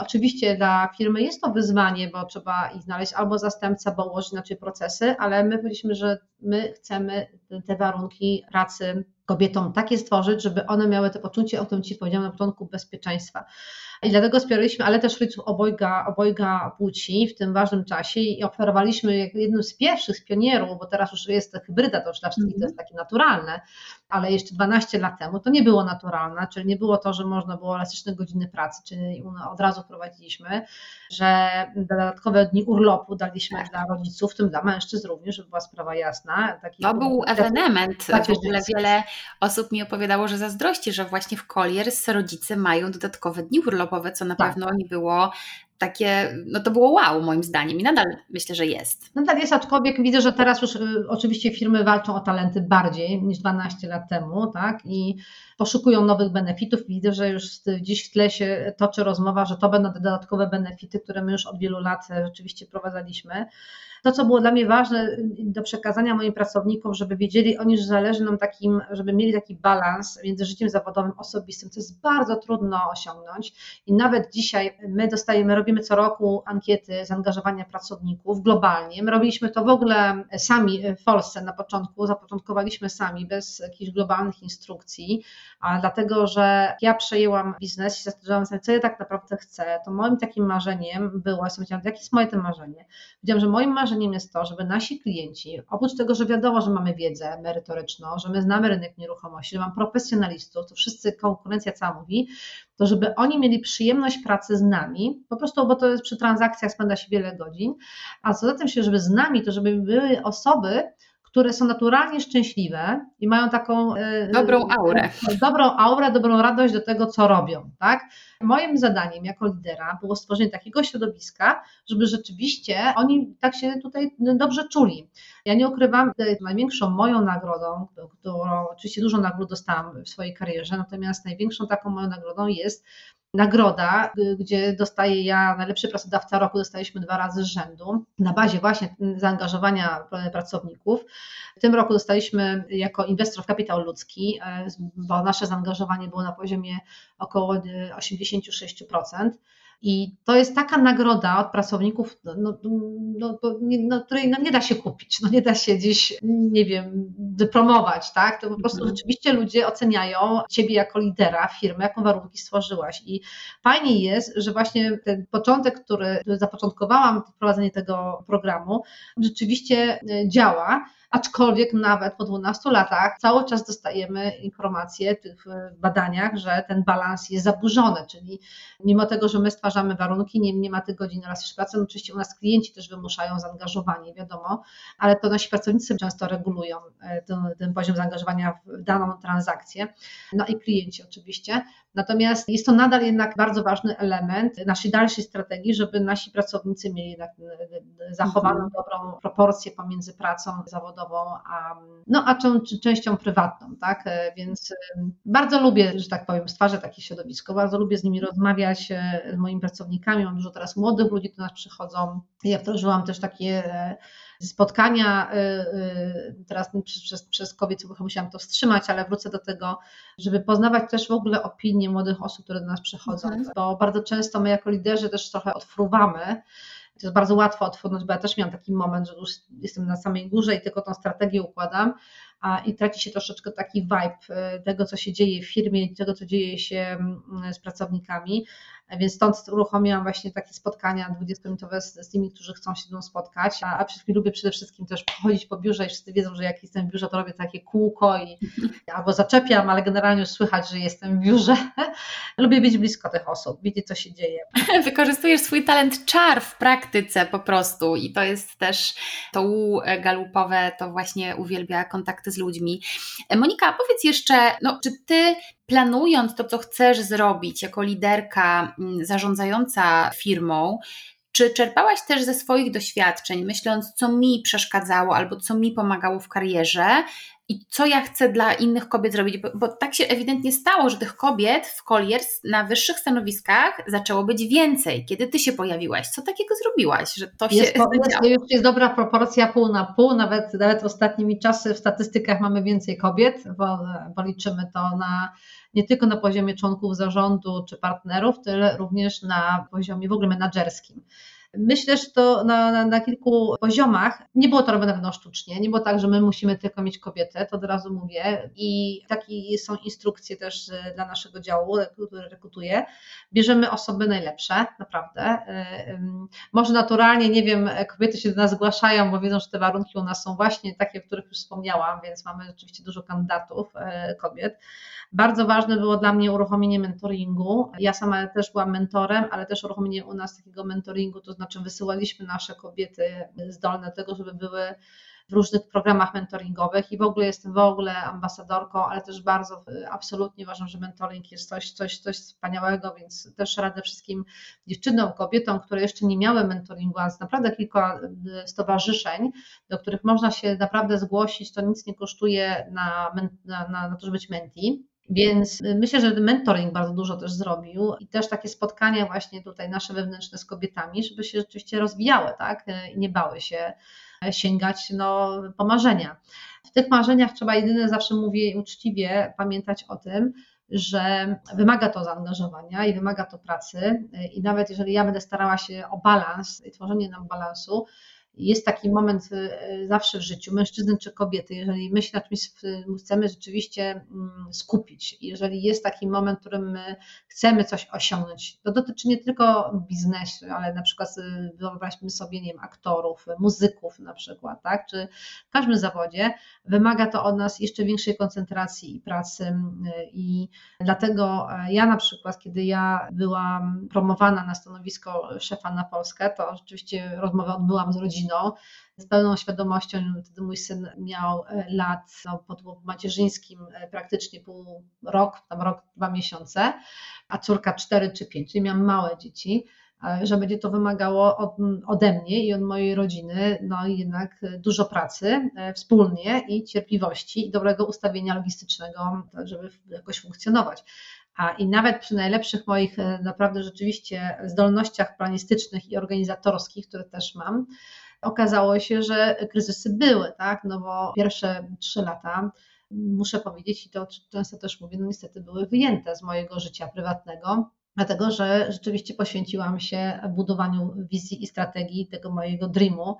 Oczywiście dla firmy jest to wyzwanie, bo trzeba ich znaleźć albo zastępca, bo ułożyć inaczej procesy, ale my powiedzieliśmy, że my chcemy te warunki pracy kobietom takie stworzyć, żeby one miały to poczucie, o którym Ci powiedziałam na początku, bezpieczeństwa. I dlatego wspieraliśmy, ale też rodziców obojga, obojga płci w tym ważnym czasie i oferowaliśmy jednym z pierwszych, z pionierów, bo teraz już jest hybryda, to już dla wszystkich to jest takie naturalne, ale jeszcze 12 lat temu to nie było naturalne, czyli nie było to, że można było elastyczne godziny pracy, czyli od razu wprowadziliśmy, że dodatkowe dni urlopu daliśmy tak. dla rodziców, w tym dla mężczyzn również, żeby była sprawa jasna. Taki to był ewenement. W ogóle wiele osób mi opowiadało, że zazdrości, że właśnie w Colliers rodzice mają dodatkowe dni urlopowe, co na tak. pewno nie było takie, no to było wow moim zdaniem i nadal myślę, że jest. Nadal jest, aczkolwiek widzę, że teraz już y, oczywiście firmy walczą o talenty bardziej niż 12 lat temu, tak, i poszukują nowych benefitów. Widzę, że już dziś w tle się toczy rozmowa, że to będą te dodatkowe benefity, które my już od wielu lat e, rzeczywiście prowadzaliśmy. To, co było dla mnie ważne y, do przekazania moim pracownikom, żeby wiedzieli oni, że zależy nam takim, żeby mieli taki balans między życiem zawodowym, osobistym, to jest bardzo trudno osiągnąć i nawet dzisiaj my dostajemy, robimy co roku ankiety zaangażowania pracowników globalnie. My robiliśmy to w ogóle sami w Polsce na początku, zapoczątkowaliśmy sami, bez jakichś globalnych instrukcji, a dlatego, że ja przejęłam biznes i zastanawiałam się, co ja tak naprawdę chcę, to moim takim marzeniem było, ja sobie jakie jest moje to marzenie? Powiedziałam, że moim marzeniem marzeniem jest to, żeby nasi klienci, oprócz tego, że wiadomo, że mamy wiedzę merytoryczną, że my znamy rynek nieruchomości, że mam profesjonalistów, to wszyscy konkurencja cała mówi, to żeby oni mieli przyjemność pracy z nami, po prostu, bo to jest przy transakcjach spędza się wiele godzin, a co za tym się, żeby z nami, to żeby były osoby, które są naturalnie szczęśliwe i mają taką e, dobrą aurę. Dobrą aurę, dobrą radość do tego, co robią. Tak? Moim zadaniem jako lidera było stworzenie takiego środowiska, żeby rzeczywiście oni tak się tutaj dobrze czuli. Ja nie ukrywam, największą moją nagrodą, którą oczywiście dużo nagród dostałam w swojej karierze, natomiast największą taką moją nagrodą jest nagroda, gdzie dostaję ja najlepszy pracodawca roku, dostaliśmy dwa razy z rzędu na bazie właśnie zaangażowania pracowników. W tym roku dostaliśmy jako inwestor w kapitał ludzki, e, bo nasze zaangażowanie było na poziomie około 86%. I to jest taka nagroda od pracowników, no, no, no, której no, nie da się kupić, no, nie da się gdzieś, nie wiem, dyplomować, tak? To po prostu mhm. rzeczywiście ludzie oceniają ciebie jako lidera firmy, jaką warunki stworzyłaś. I fajnie jest, że właśnie ten początek, który zapoczątkowałam, wprowadzenie tego programu, rzeczywiście e, działa aczkolwiek nawet po 12 latach cały czas dostajemy informacje w tych badaniach, że ten balans jest zaburzony, czyli mimo tego, że my stwarzamy warunki, nie, nie ma tych godzin raz w pracy, no oczywiście u nas klienci też wymuszają zaangażowanie, wiadomo, ale to nasi pracownicy często regulują e, ten, ten poziom zaangażowania w daną transakcję, no i klienci oczywiście, Natomiast jest to nadal jednak bardzo ważny element naszej dalszej strategii, żeby nasi pracownicy mieli jednak zachowaną mhm. dobrą proporcję pomiędzy pracą zawodową a, no, a częścią prywatną. Tak? Więc bardzo lubię, że tak powiem, stwarzać takie środowisko, bardzo lubię z nimi rozmawiać, e, z moimi pracownikami. Mam dużo teraz młodych ludzi, do nas przychodzą. Ja wdrożyłam też takie e, spotkania, y, y, teraz przez, przez COVID trochę musiałam to wstrzymać, ale wrócę do tego, żeby poznawać też w ogóle opinie młodych osób, które do nas przychodzą, mhm. bo bardzo często my jako liderzy też trochę odfruwamy, to jest bardzo łatwo odfrunąć, bo ja też miałam taki moment, że już jestem na samej górze i tylko tą strategię układam, a i traci się troszeczkę taki vibe y, tego, co się dzieje w firmie, tego, co dzieje się mm, z pracownikami. Więc stąd uruchomiłam właśnie takie spotkania 20-minutowe z, z tymi, którzy chcą się ze mną spotkać, a, a lubię przede wszystkim też chodzić po biurze i wszyscy wiedzą, że jak jestem w biurze, to robię takie kółko i <laughs> albo zaczepiam, ale generalnie już słychać, że jestem w biurze. <laughs> lubię być blisko tych osób, widzieć co się dzieje. <laughs> Wykorzystujesz swój talent czar w praktyce po prostu i to jest też to galupowe, to właśnie uwielbia kontakty z ludźmi. Monika, powiedz jeszcze, no, czy ty planując to, co chcesz zrobić jako liderka mm, zarządzająca firmą, czy czerpałaś też ze swoich doświadczeń, myśląc, co mi przeszkadzało albo co mi pomagało w karierze i co ja chcę dla innych kobiet zrobić? Bo, bo tak się ewidentnie stało, że tych kobiet w Colliers na wyższych stanowiskach zaczęło być więcej. Kiedy ty się pojawiłaś, co takiego zrobiłaś, że to jest, się jest, jest dobra proporcja pół na pół, nawet, nawet ostatnimi czasy w statystykach mamy więcej kobiet, bo, bo liczymy to na nie tylko na poziomie członków zarządu czy partnerów, tyle również na poziomie w ogóle menedżerskim. Myślę, że to na, na, na, kilku poziomach nie było to robione pewno sztucznie, nie było tak, że my musimy tylko mieć kobietę, to od razu mówię. I takie są instrukcje też e, dla naszego działu, który rekrutuję. Bierzemy osoby najlepsze, naprawdę. E, może naturalnie, nie wiem, kobiety się do nas zgłaszają, bo wiedzą, że te warunki u nas są właśnie takie, o których już wspomniałam, więc mamy rzeczywiście dużo kandydatów e, kobiet. Bardzo ważne było dla mnie uruchomienie mentoringu. Ja sama też byłam mentorem, ale też uruchomienie u nas takiego mentoringu, to znaczy wysyłaliśmy nasze kobiety zdolne do tego, żeby były w różnych programach mentoringowych i w ogóle jestem w ogóle ambasadorką, ale też bardzo absolutnie uważam, że mentoring jest coś, coś, coś wspaniałego, więc też radę wszystkim dziewczynom, kobietom, które jeszcze nie miały mentoringu, a jest naprawdę kilka stowarzyszeń, do których można się naprawdę zgłosić, to nic nie kosztuje na, na, na, na to, żeby być menti. Więc y, myślę, że mentoring bardzo dużo też zrobił i też takie spotkania właśnie tutaj nasze wewnętrzne z kobietami, żeby się rzeczywiście rozwijały, tak? Y, I nie bały się e, sięgać no, po marzenia. W tych marzeniach trzeba jedyne, zawsze mówię uczciwie, pamiętać o tym, że wymaga to zaangażowania i wymaga to pracy. Y, I nawet jeżeli ja będę starała się o balans i tworzenie nam balansu, jest taki moment y, zawsze w życiu, mężczyzny czy kobiety, jeżeli my się na czymś chcemy rzeczywiście mm, skupić, jeżeli jest taki moment, w którym my chcemy coś osiągnąć, to dotyczy nie tylko biznesu, ale na przykład y, wyobraźmy sobie, nie wiem, aktorów, muzyków na przykład, tak, czy w każdym zawodzie, wymaga to od nas jeszcze większej koncentracji i pracy y, i dlatego e, ja na przykład, kiedy ja byłam promowana na stanowisko szefa na Polskę, to rzeczywiście rozmowę odbyłam z rodziną, rodziną, z pełną świadomością, wtedy mój syn miał e, lat no, pod macierzyńskim e, praktycznie pół rok, tam rok, dwa miesiące, a córka cztery czy pięć, czyli miałam małe dzieci, e, że będzie to wymagało od, ode mnie i od mojej rodziny no jednak dużo pracy wspólnie i cierpliwości i dobrego ustawienia logistycznego, żeby jakoś funkcjonować. A i nawet przy najlepszych moich naprawdę rzeczywiście zdolnościach planistycznych i organizatorskich, które też mam, okazało się, że kryzysy były, tak? No bo pierwsze trzy lata muszę powiedzieć, i to często też mówię, no niestety były wyjęte z mojego życia prywatnego, dlatego że rzeczywiście poświęciłam się budowaniu wizji i strategii tego mojego dreamu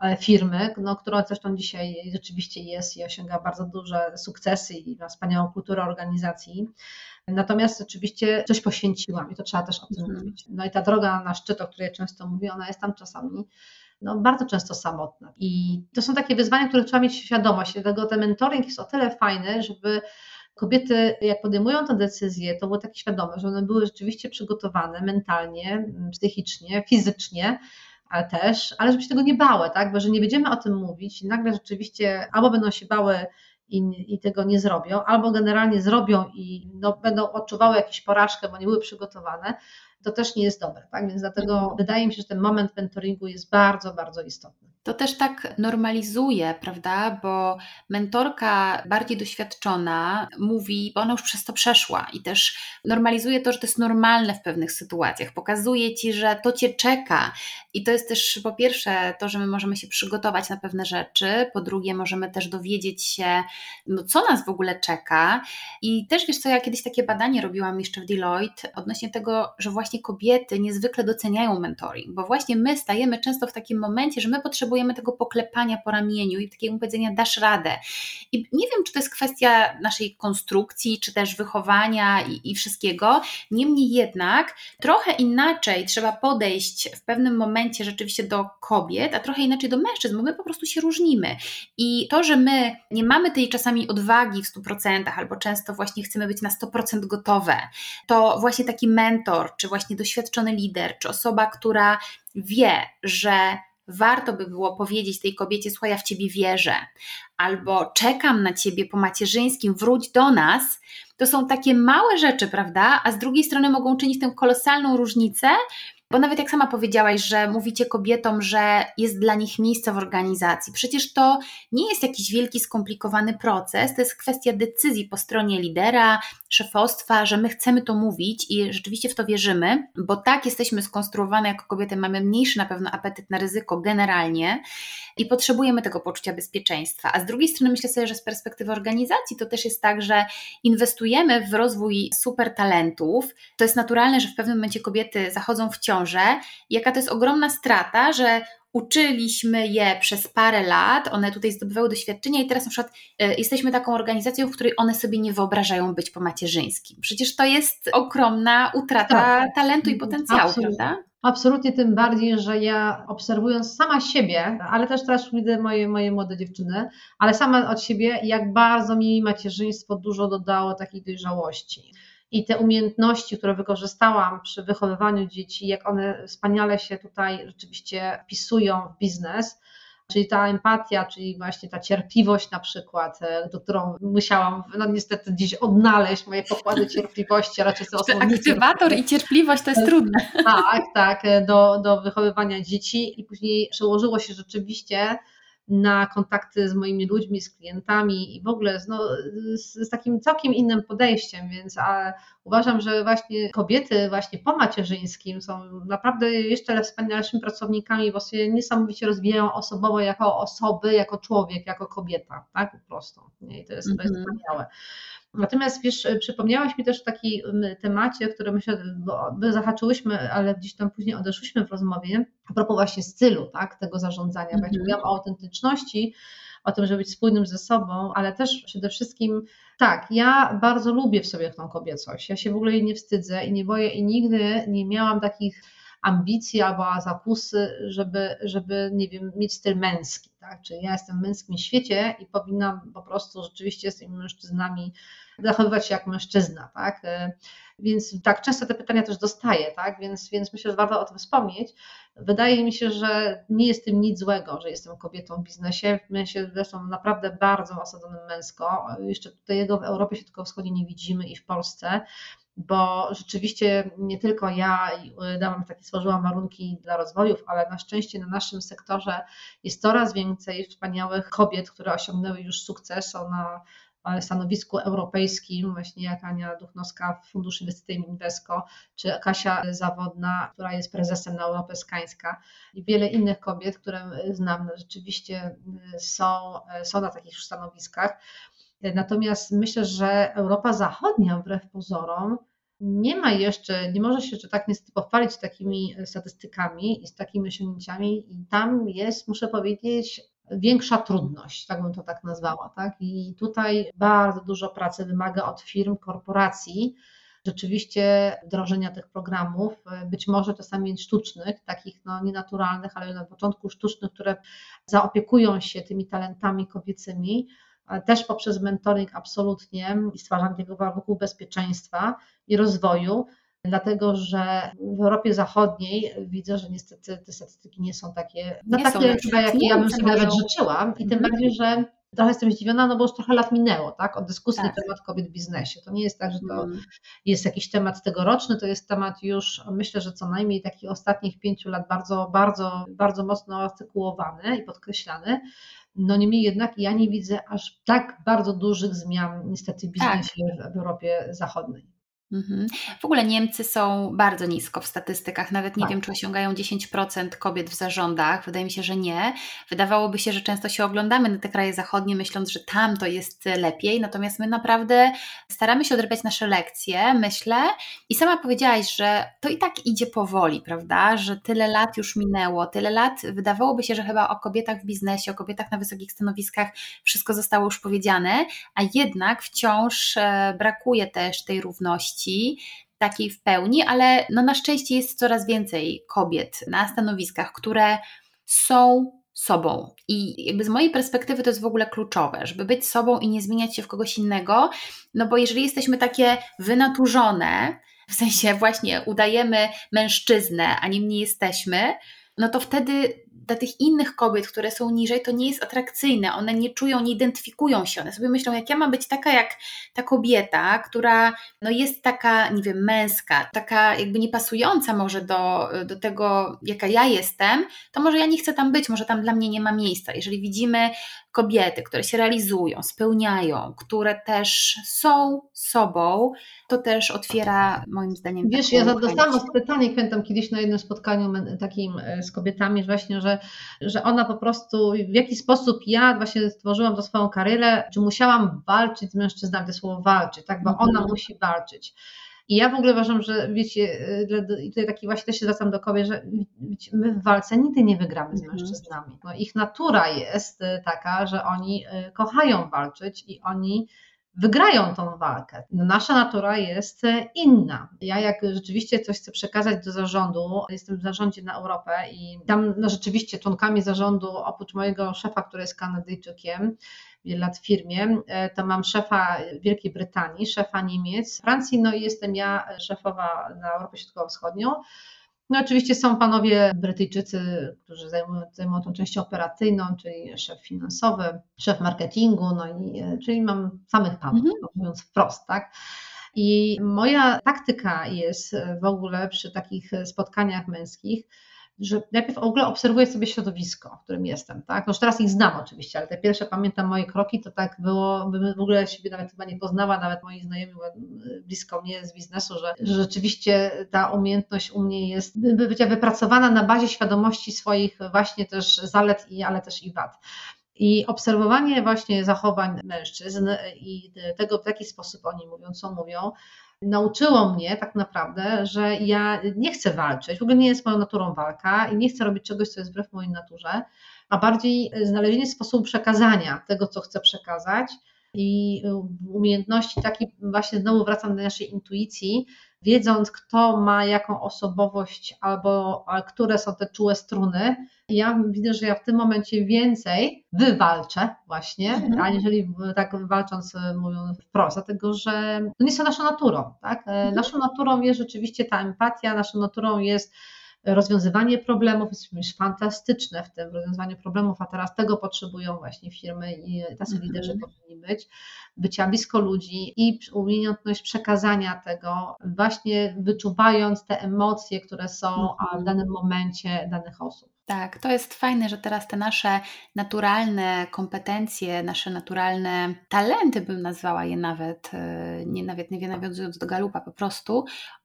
e, firmy, no, która zresztą dzisiaj rzeczywiście jest i osiąga bardzo duże sukcesy i ma wspaniałą kulturę organizacji. Natomiast rzeczywiście coś poświęciłam i to trzeba też o tym mhm. mówić. No i ta droga na szczyt, o której często mówię, ona jest tam czasami no, bardzo często samotna. I to są takie wyzwania, których trzeba mieć świadomość. Dlatego ten mentoring jest o tyle fajny, żeby kobiety, jak podejmują tę decyzję, to było takie świadome, że one były rzeczywiście przygotowane mentalnie, psychicznie, fizycznie, ale też, ale żeby się tego nie bały, tak? Bo że nie będziemy o tym mówić i nagle rzeczywiście albo będą się bały i, i tego nie zrobią, albo generalnie zrobią i no, będą odczuwały jakąś porażkę, bo nie były przygotowane, to też nie jest dobre. Tak? Więc dlatego wydaje mi się, że ten moment mentoringu jest bardzo, bardzo istotny. To też tak normalizuje, prawda? Bo mentorka bardziej doświadczona mówi, bo ona już przez to przeszła i też normalizuje to, że to jest normalne w pewnych sytuacjach. Pokazuje ci, że to cię czeka. I to jest też po pierwsze to, że my możemy się przygotować na pewne rzeczy, po drugie, możemy też dowiedzieć się, no, co nas w ogóle czeka. I też wiesz co, ja kiedyś takie badanie robiłam jeszcze w Deloitte odnośnie tego, że właśnie kobiety niezwykle doceniają mentoring, bo właśnie my stajemy często w takim momencie, że my potrzebujemy potrzebujemy tego poklepania po ramieniu i takiego powiedzenia dasz radę. I nie wiem, czy to jest kwestia naszej konstrukcji, czy też wychowania i, i wszystkiego. Niemniej jednak trochę inaczej trzeba podejść w pewnym momencie rzeczywiście do kobiet, a trochę inaczej do mężczyzn, bo my po prostu się różnimy. I to, że my nie mamy tej czasami odwagi w 100%, albo często właśnie chcemy być na 100% gotowe, to właśnie taki mentor, czy właśnie doświadczony lider, czy osoba, która wie, że warto by było powiedzieć tej kobiecie: Słuchaj, ja w ciebie wierzę, albo czekam na ciebie po macierzyńskim, wróć do nas. To są takie małe rzeczy, prawda? A z drugiej strony mogą czynić tę kolosalną różnicę, bo nawet jak sama powiedziałaś, że mówicie kobietom, że jest dla nich miejsce w organizacji, przecież to nie jest jakiś wielki, skomplikowany proces, to jest kwestia decyzji po stronie lidera, szefostwa, że my chcemy to mówić i rzeczywiście w to wierzymy, bo tak jesteśmy skonstruowane jako kobiety, mamy mniejszy na pewno apetyt na ryzyko generalnie i potrzebujemy tego poczucia bezpieczeństwa. A z drugiej strony myślę sobie, że z perspektywy organizacji to też jest tak, że inwestujemy w rozwój super talentów. To jest naturalne, że w pewnym momencie kobiety zachodzą w ciążę. Jaka to jest ogromna strata, że uczyliśmy je przez parę lat, one tutaj zdobywały doświadczenia i teraz na przykład y, jesteśmy taką organizacją, w której one sobie nie wyobrażają być po macierzyńskim. Przecież to jest ogromna utrata tak. talentu i potencjału, Absolutnie. prawda? Absolutnie, tym bardziej, że ja obserwując sama siebie, ale też teraz widzę moje, moje młode dziewczyny, ale sama od siebie, jak bardzo mi macierzyństwo dużo dodało takiej dojrzałości i te umiejętności, które wykorzystałam przy wychowywaniu dzieci, jak one wspaniale się tutaj rzeczywiście wpisują w biznes, czyli ta empatia, czyli właśnie ta cierpliwość na przykład, e, do którą musiałam no niestety dziś odnaleźć moje pokłady cierpliwości, raczej są Aktywator i cierpliwość to jest trudne. Tak, tak, e, do, do wychowywania dzieci. I później przełożyło się rzeczywiście na kontakty z moimi ludźmi, z klientami i w ogóle z, no, z, z takim całkiem innym podejściem, więc a uważam, że właśnie kobiety właśnie po macierzyńskim są naprawdę jeszcze wspanialszymi pracownikami, bo się niesamowicie rozwijają osobowo jako osoby, jako człowiek, jako kobieta, tak po prostu. I to jest, mm -hmm. to jest mhm. wspaniałe. Natomiast wiesz, przypomniałaś mi też o takim temacie, który myślę, bo zahaczyłyśmy, ale gdzieś tam później odeszłyśmy w rozmowie, a propos właśnie stylu, tak, tego zarządzania. Mm -hmm. Mówiłam o autentyczności, o tym, żeby być spójnym ze sobą, ale też przede wszystkim tak, ja bardzo lubię w sobie tą kobiecość. Ja się w ogóle jej nie wstydzę i nie boję i nigdy nie miałam takich ambicji albo zakusy, żeby, żeby, nie wiem, mieć styl męski, tak? Czyli ja jestem w męskim świecie i powinnam po prostu rzeczywiście z tymi mężczyznami zachowywać się jak mężczyzna, tak? E, więc tak często te pytania też dostaję, tak? Więc, więc myślę, że warto o tym wspomnieć. Wydaje mi się, że nie jest tym nic złego, że jestem kobietą w biznesie. My się zresztą naprawdę bardzo osadzonym męsko. Jeszcze tutaj jego w Europie Środkowo-Wschodniej nie widzimy i w Polsce bo rzeczywiście nie tylko ja dałam takie, stworzyłam warunki dla rozwojów, ale na szczęście na naszym sektorze jest coraz więcej wspaniałych kobiet, które osiągnęły już sukces, na stanowisku europejskim, właśnie jak Ania Duchnowska w Funduszu Inwestycyjnym Invesco, czy Kasia Zawodna, która jest prezesem na Europę i wiele innych kobiet, które znam, rzeczywiście są, są na takich stanowiskach. Natomiast myślę, że Europa Zachodnia, wbrew pozorom, nie ma jeszcze, nie może się jeszcze tak niestety pochwalić takimi statystykami i z takimi osiągnięciami, i tam jest, muszę powiedzieć, większa trudność, tak bym to tak nazwała. Tak? I tutaj bardzo dużo pracy wymaga od firm, korporacji, rzeczywiście wdrożenia tych programów, być może czasami sztucznych, takich no, nienaturalnych, ale na początku sztucznych, które zaopiekują się tymi talentami kobiecymi, też poprzez mentoring absolutnie i stwarzanie tego warunków bezpieczeństwa i rozwoju, dlatego że w Europie Zachodniej widzę, że niestety te statystyki nie są takie, no nie takie chyba, jakie ja bym sobie nawet życzyła i tym mhm. bardziej, że trochę jestem zdziwiona, no bo już trochę lat minęło, tak, od dyskusji tak. na temat kobiet w biznesie. To nie jest tak, że to mm. jest jakiś temat tegoroczny, to jest temat już, myślę, że co najmniej takich ostatnich pięciu lat bardzo, bardzo, bardzo mocno artykułowany i podkreślany. No niemniej jednak ja nie widzę aż tak bardzo dużych zmian niestety w biznesie tak. w Europie Zachodniej. Mhm. W ogóle Niemcy są bardzo nisko w statystykach, nawet nie Tak. wiem, czy osiągają 10% kobiet w zarządach. Wydaje mi się, że nie. Wydawałoby się, że często się oglądamy na te kraje zachodnie, myśląc, że tam to jest lepiej, natomiast my naprawdę staramy się odrabiać nasze lekcje, myślę. I sama powiedziałaś, że to i tak idzie powoli, prawda? Że tyle lat już minęło, tyle lat wydawałoby się, że chyba o kobietach w biznesie, o kobietach na wysokich stanowiskach wszystko zostało już powiedziane, a jednak wciąż e, brakuje też tej równości takiej w pełni, ale no na szczęście jest coraz więcej kobiet na stanowiskach, które są sobą. I jakby z mojej perspektywy to jest w ogóle kluczowe, żeby być sobą i nie zmieniać się w kogoś innego, no bo jeżeli jesteśmy takie wynaturzone, w sensie właśnie udajemy mężczyznę, a nim nie jesteśmy, no to wtedy dla tych innych kobiet, które są niżej, to nie jest atrakcyjne. One nie czują, nie identyfikują się. One sobie myślą, jak ja mam być taka jak ta kobieta, która no jest taka, nie wiem, męska, taka jakby niepasująca może do, do tego, jaka ja jestem, to może ja nie chcę tam być, może tam dla mnie nie ma miejsca. Jeżeli widzimy kobiety, które się realizują, spełniają, które też są sobą, to też otwiera moim zdaniem. Wiesz, ja dostałam pytanie, pamiętam kiedyś na jednym spotkaniu takim e, z kobietami, właśnie, że, że ona po prostu, w jaki sposób ja właśnie stworzyłam to swoją karierę, czy musiałam walczyć z mężczyznami, to słowo walczyć, tak, bo ona mhm. musi walczyć. I ja w ogóle uważam, że wiecie, e, i tutaj taki właśnie też się zwracam do kobiet, że my w walce nigdy nie wygramy z mhm. mężczyznami. No, ich natura jest e, taka, że oni kochają walczyć i oni wygrają tą walkę. No, nasza natura jest inna. Ja jak rzeczywiście coś chcę przekazać do zarządu, jestem w zarządzie na Europę i tam no, rzeczywiście członkami zarządu, oprócz mojego szefa, który jest Kanadyjczykiem, lat w firmie, e, to mam szefa Wielkiej Brytanii, szefa Niemiec, Francji, no i jestem ja szefowa na Europę Środkowo-Wschodnią. No oczywiście są panowie Brytyjczycy, którzy zajmują, zajmują tą część operacyjną, czyli szef finansowy, szef marketingu, no i e, czyli mam samych panów, mhm. mówiąc wprost, tak. I moja taktyka jest w ogóle przy takich spotkaniach męskich, że najpierw w ogóle obserwuję sobie środowisko, w którym jestem, tak? No już teraz ich znam oczywiście, ale te pierwsze pamiętam moje kroki, to tak było, w ogóle siebie nawet chyba nie poznała, nawet moi znajomi blisko mnie z biznesu, że, że rzeczywiście ta umiejętność u mnie jest by być wypracowana na bazie świadomości swoich właśnie też zalet, i, ale też i wad. I obserwowanie właśnie zachowań mężczyzn i tego, w jaki sposób oni mówią, co mówią, nauczyło mnie tak naprawdę, że ja nie chcę walczyć, w ogóle nie jest moją naturą walka i nie chcę robić czegoś, co jest wbrew mojej naturze, a bardziej znalezienie sposobu przekazania tego, co chcę przekazać i umiejętności takiej, właśnie znowu wracam do naszej intuicji, wiedząc, kto ma jaką osobowość albo które są te czułe struny, ja widzę, że ja w tym momencie więcej wywalczę właśnie, mhm. aniżeli tak walcząc, e, mówiąc wprost, dlatego że to nie są naszą naturą. Tak? E, mhm. Naszą naturą jest rzeczywiście ta empatia, naszą naturą jest rozwiązywanie problemów, jesteśmy fantastyczne w tym rozwiązywaniu problemów, a teraz tego potrzebują właśnie firmy i tacy mhm. liderzy powinni być, bycia blisko ludzi i umiejętność przekazania tego, właśnie wyczuwając te emocje, które są w danym momencie danych osób. Tak, to jest fajne, że teraz te nasze naturalne kompetencje, nasze naturalne talenty, bym nazwała je nawet, e, nie, nawet nie nawiązując do galupa, po prostu,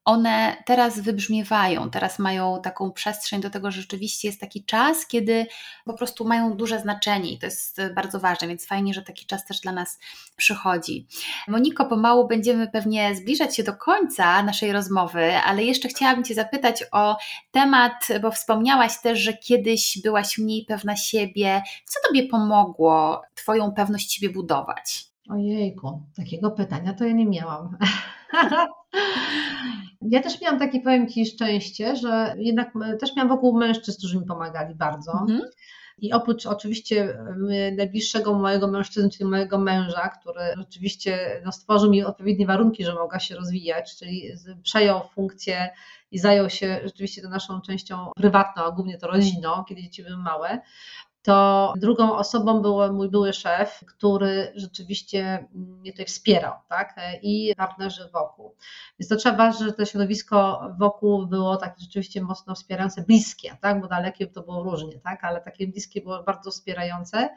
one teraz wybrzmiewają, teraz mają taką przestrzeń do tego, że rzeczywiście jest taki czas, kiedy po prostu mają duże znaczenie i to jest bardzo ważne, więc fajnie, że taki czas też dla nas przychodzi. Moniko, pomału będziemy pewnie zbliżać się do końca naszej rozmowy, ale jeszcze chciałabym Cię zapytać o temat, bo wspomniałaś też, że kiedyś byłaś mniej pewna siebie. Co Tobie pomogło Twoją pewność siebie budować? Ojejku, takiego pytania to ja nie miałam. <laughs> Ja też miałam takie, powiem Ci, szczęście, że jednak też miałam wokół mężczyzn, którzy mi pomagali bardzo. Mhm. I oprócz oczywiście najbliższego mojego mężczyzny, czyli mojego męża, który rzeczywiście no, stworzył mi odpowiednie warunki, że mogła się rozwijać, czyli przejął funkcję i zajął się rzeczywiście tą naszą częścią prywatną, a głównie to rodziną, kiedy dzieci były małe, to drugą osobą był mój były szef, który rzeczywiście mnie tutaj wspierał, tak? I partnerzy wokół. Więc to trzeba ważne, że to środowisko wokół było takie rzeczywiście mocno wspierające, bliskie, tak? Bo dalekie to było różnie, tak? Ale takie bliskie było bardzo wspierające.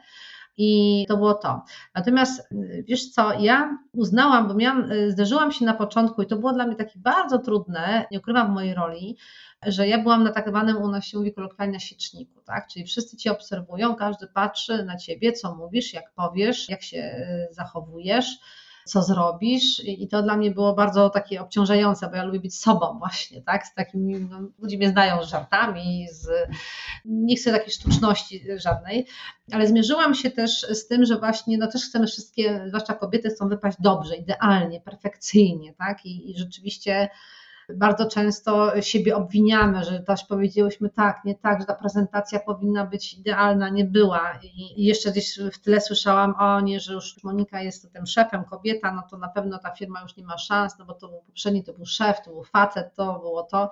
I to było to. Natomiast y, wiesz co, ja uznałam, bo miałam, y, zderzyłam się na początku i to było dla mnie takie bardzo trudne, nie ukrywam mojej roli, że ja byłam na tak zwanym, u nas się mówi kolokwialnie, na świeczniku, tak? Czyli wszyscy cię obserwują, każdy patrzy na ciebie, co mówisz, jak powiesz, jak się y, zachowujesz co zrobisz. I to dla mnie było bardzo takie obciążające, bo ja lubię być sobą właśnie, tak, z takimi, no, ludzie mnie znają z żartami, z, nie chcę takiej sztuczności żadnej, ale zmierzyłam się też z tym, że właśnie, no też chcemy wszystkie, zwłaszcza kobiety chcą wypaść dobrze, idealnie, perfekcyjnie, tak, i, i rzeczywiście bardzo często siebie obwiniamy, że też powiedziałyśmy tak, nie tak, że ta prezentacja powinna być idealna, nie była. I jeszcze gdzieś w tyle słyszałam, o nie, że już Monika jest tym szefem, kobieta, no to na pewno ta firma już nie ma szans, no bo to był poprzedni, to był szef, to był facet, to było to.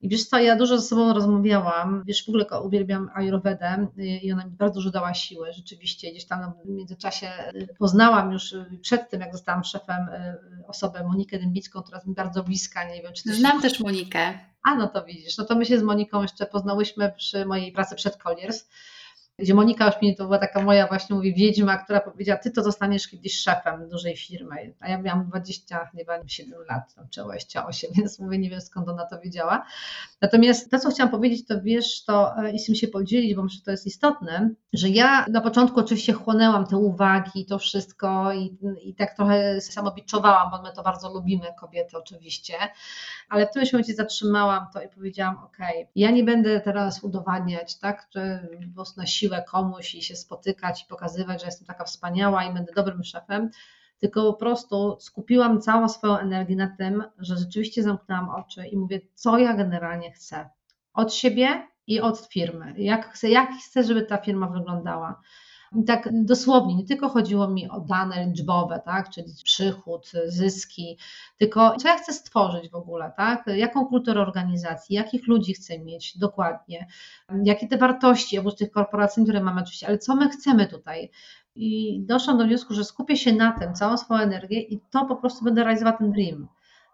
I wiesz co, ja dużo ze sobą rozmawiałam, wiesz, w ogóle uwielbiam Ayurvedę i ona mi bardzo dużo dała siły, rzeczywiście, gdzieś tam w międzyczasie y, poznałam już y, przed tym, jak zostałam szefem, y, osobę Monikę Dębicką, która jest mi bardzo bliska, nie wiem, czy ty Znam też Monikę. A, no to widzisz, no to my się z Moniką jeszcze poznałyśmy przy mojej pracy przed Colliers, gdzie Monika mi to była taka moja właśnie, mówi, wiedźma, która powiedziała, ty to zostaniesz kiedyś szefem dużej firmy, a ja miałam 20, chyba 7 lat, czy 28, <laughs> więc mówię, nie wiem skąd ona to wiedziała. Natomiast to, co chciałam powiedzieć, to wiesz, to e, i z tym się podzielić, bo myślę, że to jest istotne, że ja na początku oczywiście chłonęłam te uwagi, to wszystko i, i tak trochę samobiczowałam, bo my to bardzo lubimy, kobiety oczywiście, ale w którymś momencie zatrzymałam to i powiedziałam, ok, ja nie będę teraz udowadniać, tak, że po na siłę komuś i się spotykać i pokazywać, że jestem taka wspaniała i będę dobrym szefem, tylko po prostu skupiłam całą swoją energię na tym, że rzeczywiście zamknęłam oczy i mówię, co ja generalnie chcę od siebie i od firmy. Jak chcę, jak chcę, żeby ta firma wyglądała. I tak dosłownie, nie tylko chodziło mi o dane liczbowe, tak, czyli przychód, zyski, tylko co ja chcę stworzyć w ogóle, tak, jaką kulturę organizacji, jakich ludzi chcę mieć dokładnie, jakie te wartości, oprócz tych korporacji, które mamy oczywiście, ale co my chcemy tutaj. I doszłam do wniosku, że skupię się na tym, całą swoją energię i to po prostu będę realizować ten dream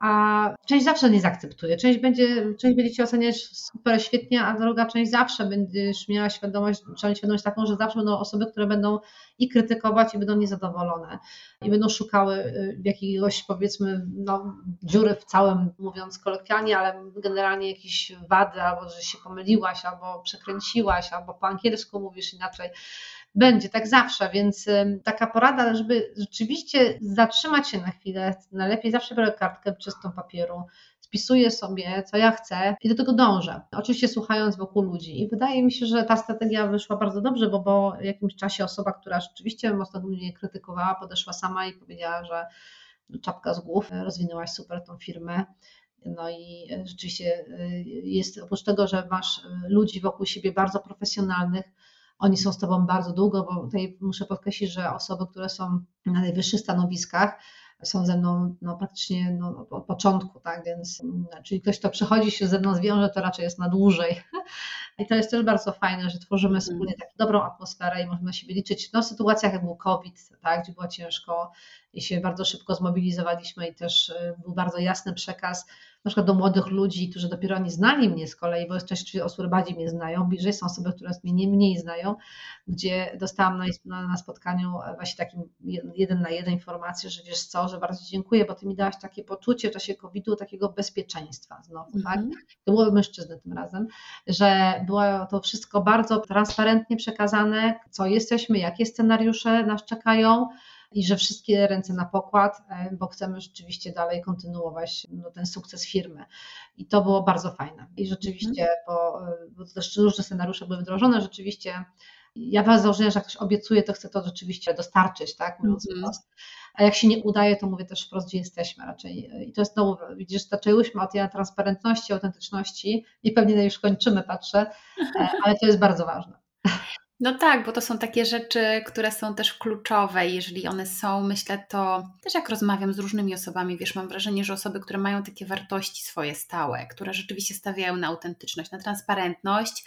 a część zawsze nie zaakceptuje. Część będzie, część będzie cię oceniać super świetnie, a druga część zawsze będziesz miała świadomość, trzeba świadomość taką, że zawsze będą osoby, które będą i krytykować, i będą niezadowolone, i będą szukały y, jakiegoś powiedzmy no, dziury w całym, mówiąc kolokwialnie, ale generalnie jakieś wady, albo że się pomyliłaś, albo przekręciłaś, albo po angielsku mówisz inaczej będzie tak zawsze, więc taka porada, żeby rzeczywiście zatrzymać się na chwilę, najlepiej zawsze biorę kartkę czystą papieru, spisuję sobie, co ja chcę i do tego dążę. Oczywiście słuchając wokół ludzi. I wydaje mi się, że ta strategia wyszła bardzo dobrze, bo po jakimś czasie osoba, która rzeczywiście mocno mnie krytykowała, podeszła sama i powiedziała, że czapka z głów, rozwinęłaś super tą firmę. No i rzeczywiście y, jest oprócz tego, że masz ludzi wokół siebie bardzo profesjonalnych, oni są z Tobą bardzo długo, bo tutaj muszę podkreślić, że osoby, które są na najwyższych stanowiskach, są ze mną no, praktycznie no, od początku, tak, więc czyli ktoś, kto przychodzi się ze mną zwiąże, to raczej jest na dłużej. <laughs> I to jest też bardzo fajne, że tworzymy mhm. wspólnie taką dobrą atmosferę i możemy siebie liczyć. No, w sytuacjach jak był COVID, tak, gdzie było ciężko i się bardzo szybko zmobilizowaliśmy i też y, był bardzo jasny przekaz, na przykład do młodych ludzi, którzy dopiero nie znali mnie z kolei, bo jest część osób, które bardziej mnie znają, bliżej są osoby, które mnie nie mniej znają, gdzie dostałam na, na, spotkaniu właśnie takim jeden na jeden informację, że wiesz co, że bardzo dziękuję, bo ty mi dałaś takie poczucie w czasie COVID-u takiego bezpieczeństwa znowu, tak? Mhm. To mężczyzny tym razem, że było to wszystko bardzo transparentnie przekazane, co jesteśmy, jakie scenariusze nas czekają, i że wszystkie ręce na pokład, e, bo chcemy rzeczywiście dalej kontynuować no, ten sukces firmy. I to było bardzo fajne. I rzeczywiście, mhm. bo, e, bo też różne scenariusze były wdrożone, rzeczywiście ja was założenia, że jak ktoś obiecuje, to chcę to rzeczywiście dostarczyć, tak, mówiąc mm -hmm. wprost. A jak się nie udaje, to mówię też wprost, gdzie jesteśmy raczej. I to jest znowu, widzisz, zaczęłyśmy od tej transparentności, autentyczności i pewnie już kończymy, patrzę, e, ale to jest bardzo ważne. <laughs> No tak, bo to są takie rzeczy, które są też kluczowe. Jeżeli one są, myślę, to też jak rozmawiam z różnymi osobami, wiesz, mam wrażenie, że osoby, które mają takie wartości swoje stałe, które rzeczywiście stawiają na autentyczność, na transparentność,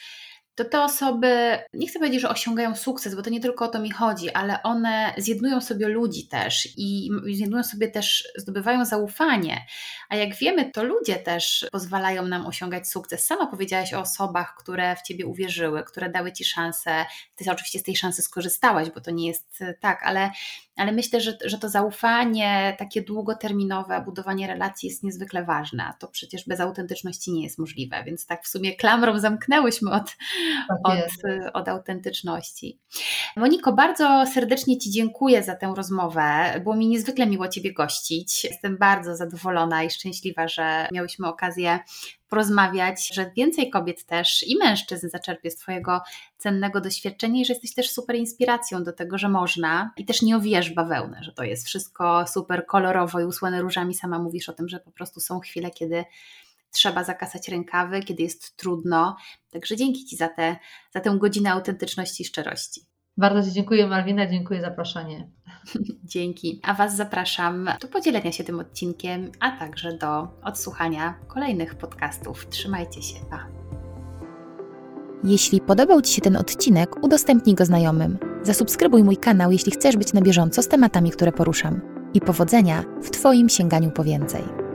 to te osoby, nie chcę powiedzieć, że osiągają sukces, bo to nie tylko o to mi chodzi, ale one zjednują sobie ludzi też i zjednują sobie też, zdobywają zaufanie. A jak wiemy, to ludzie też pozwalają nam osiągać sukces. Sama powiedziałaś o osobach, które w ciebie uwierzyły, które dały ci szansę. Ty oczywiście z tej szansy skorzystałaś, bo to nie jest tak, ale ale myślę, że, że to zaufanie takie długoterminowe, budowanie relacji jest niezwykle ważne, to przecież bez autentyczności nie jest możliwe, więc tak w sumie klamrą zamknęłyśmy od, tak od, od autentyczności. Moniko, bardzo serdecznie Ci dziękuję za tę rozmowę, było mi niezwykle miło Ciebie gościć, jestem bardzo zadowolona i szczęśliwa, że miałyśmy okazję porozmawiać, że więcej kobiet też i mężczyzn zaczerpie z Twojego cennego doświadczenia i że jesteś też super inspiracją do tego, że można i też nie owijasz bawełnę, że to jest wszystko super kolorowo i usłane różami. Sama mówisz o tym, że po prostu są chwile, kiedy trzeba zakasać rękawy, kiedy jest trudno. Także dzięki Ci za, te, za tę godzinę autentyczności i szczerości. Bardzo Ci dziękuję Malwina, dziękuję za zaproszenie. <laughs> Dzięki. A Was zapraszam do podzielenia się tym odcinkiem, a także do odsłuchania kolejnych podcastów. Trzymajcie się. Pa. Jeśli podobał Ci się ten odcinek, udostępnij go znajomym. Zasubskrybuj mój kanał, jeśli chcesz być na bieżąco z tematami, które poruszam. I powodzenia w Twoim sięganiu po więcej.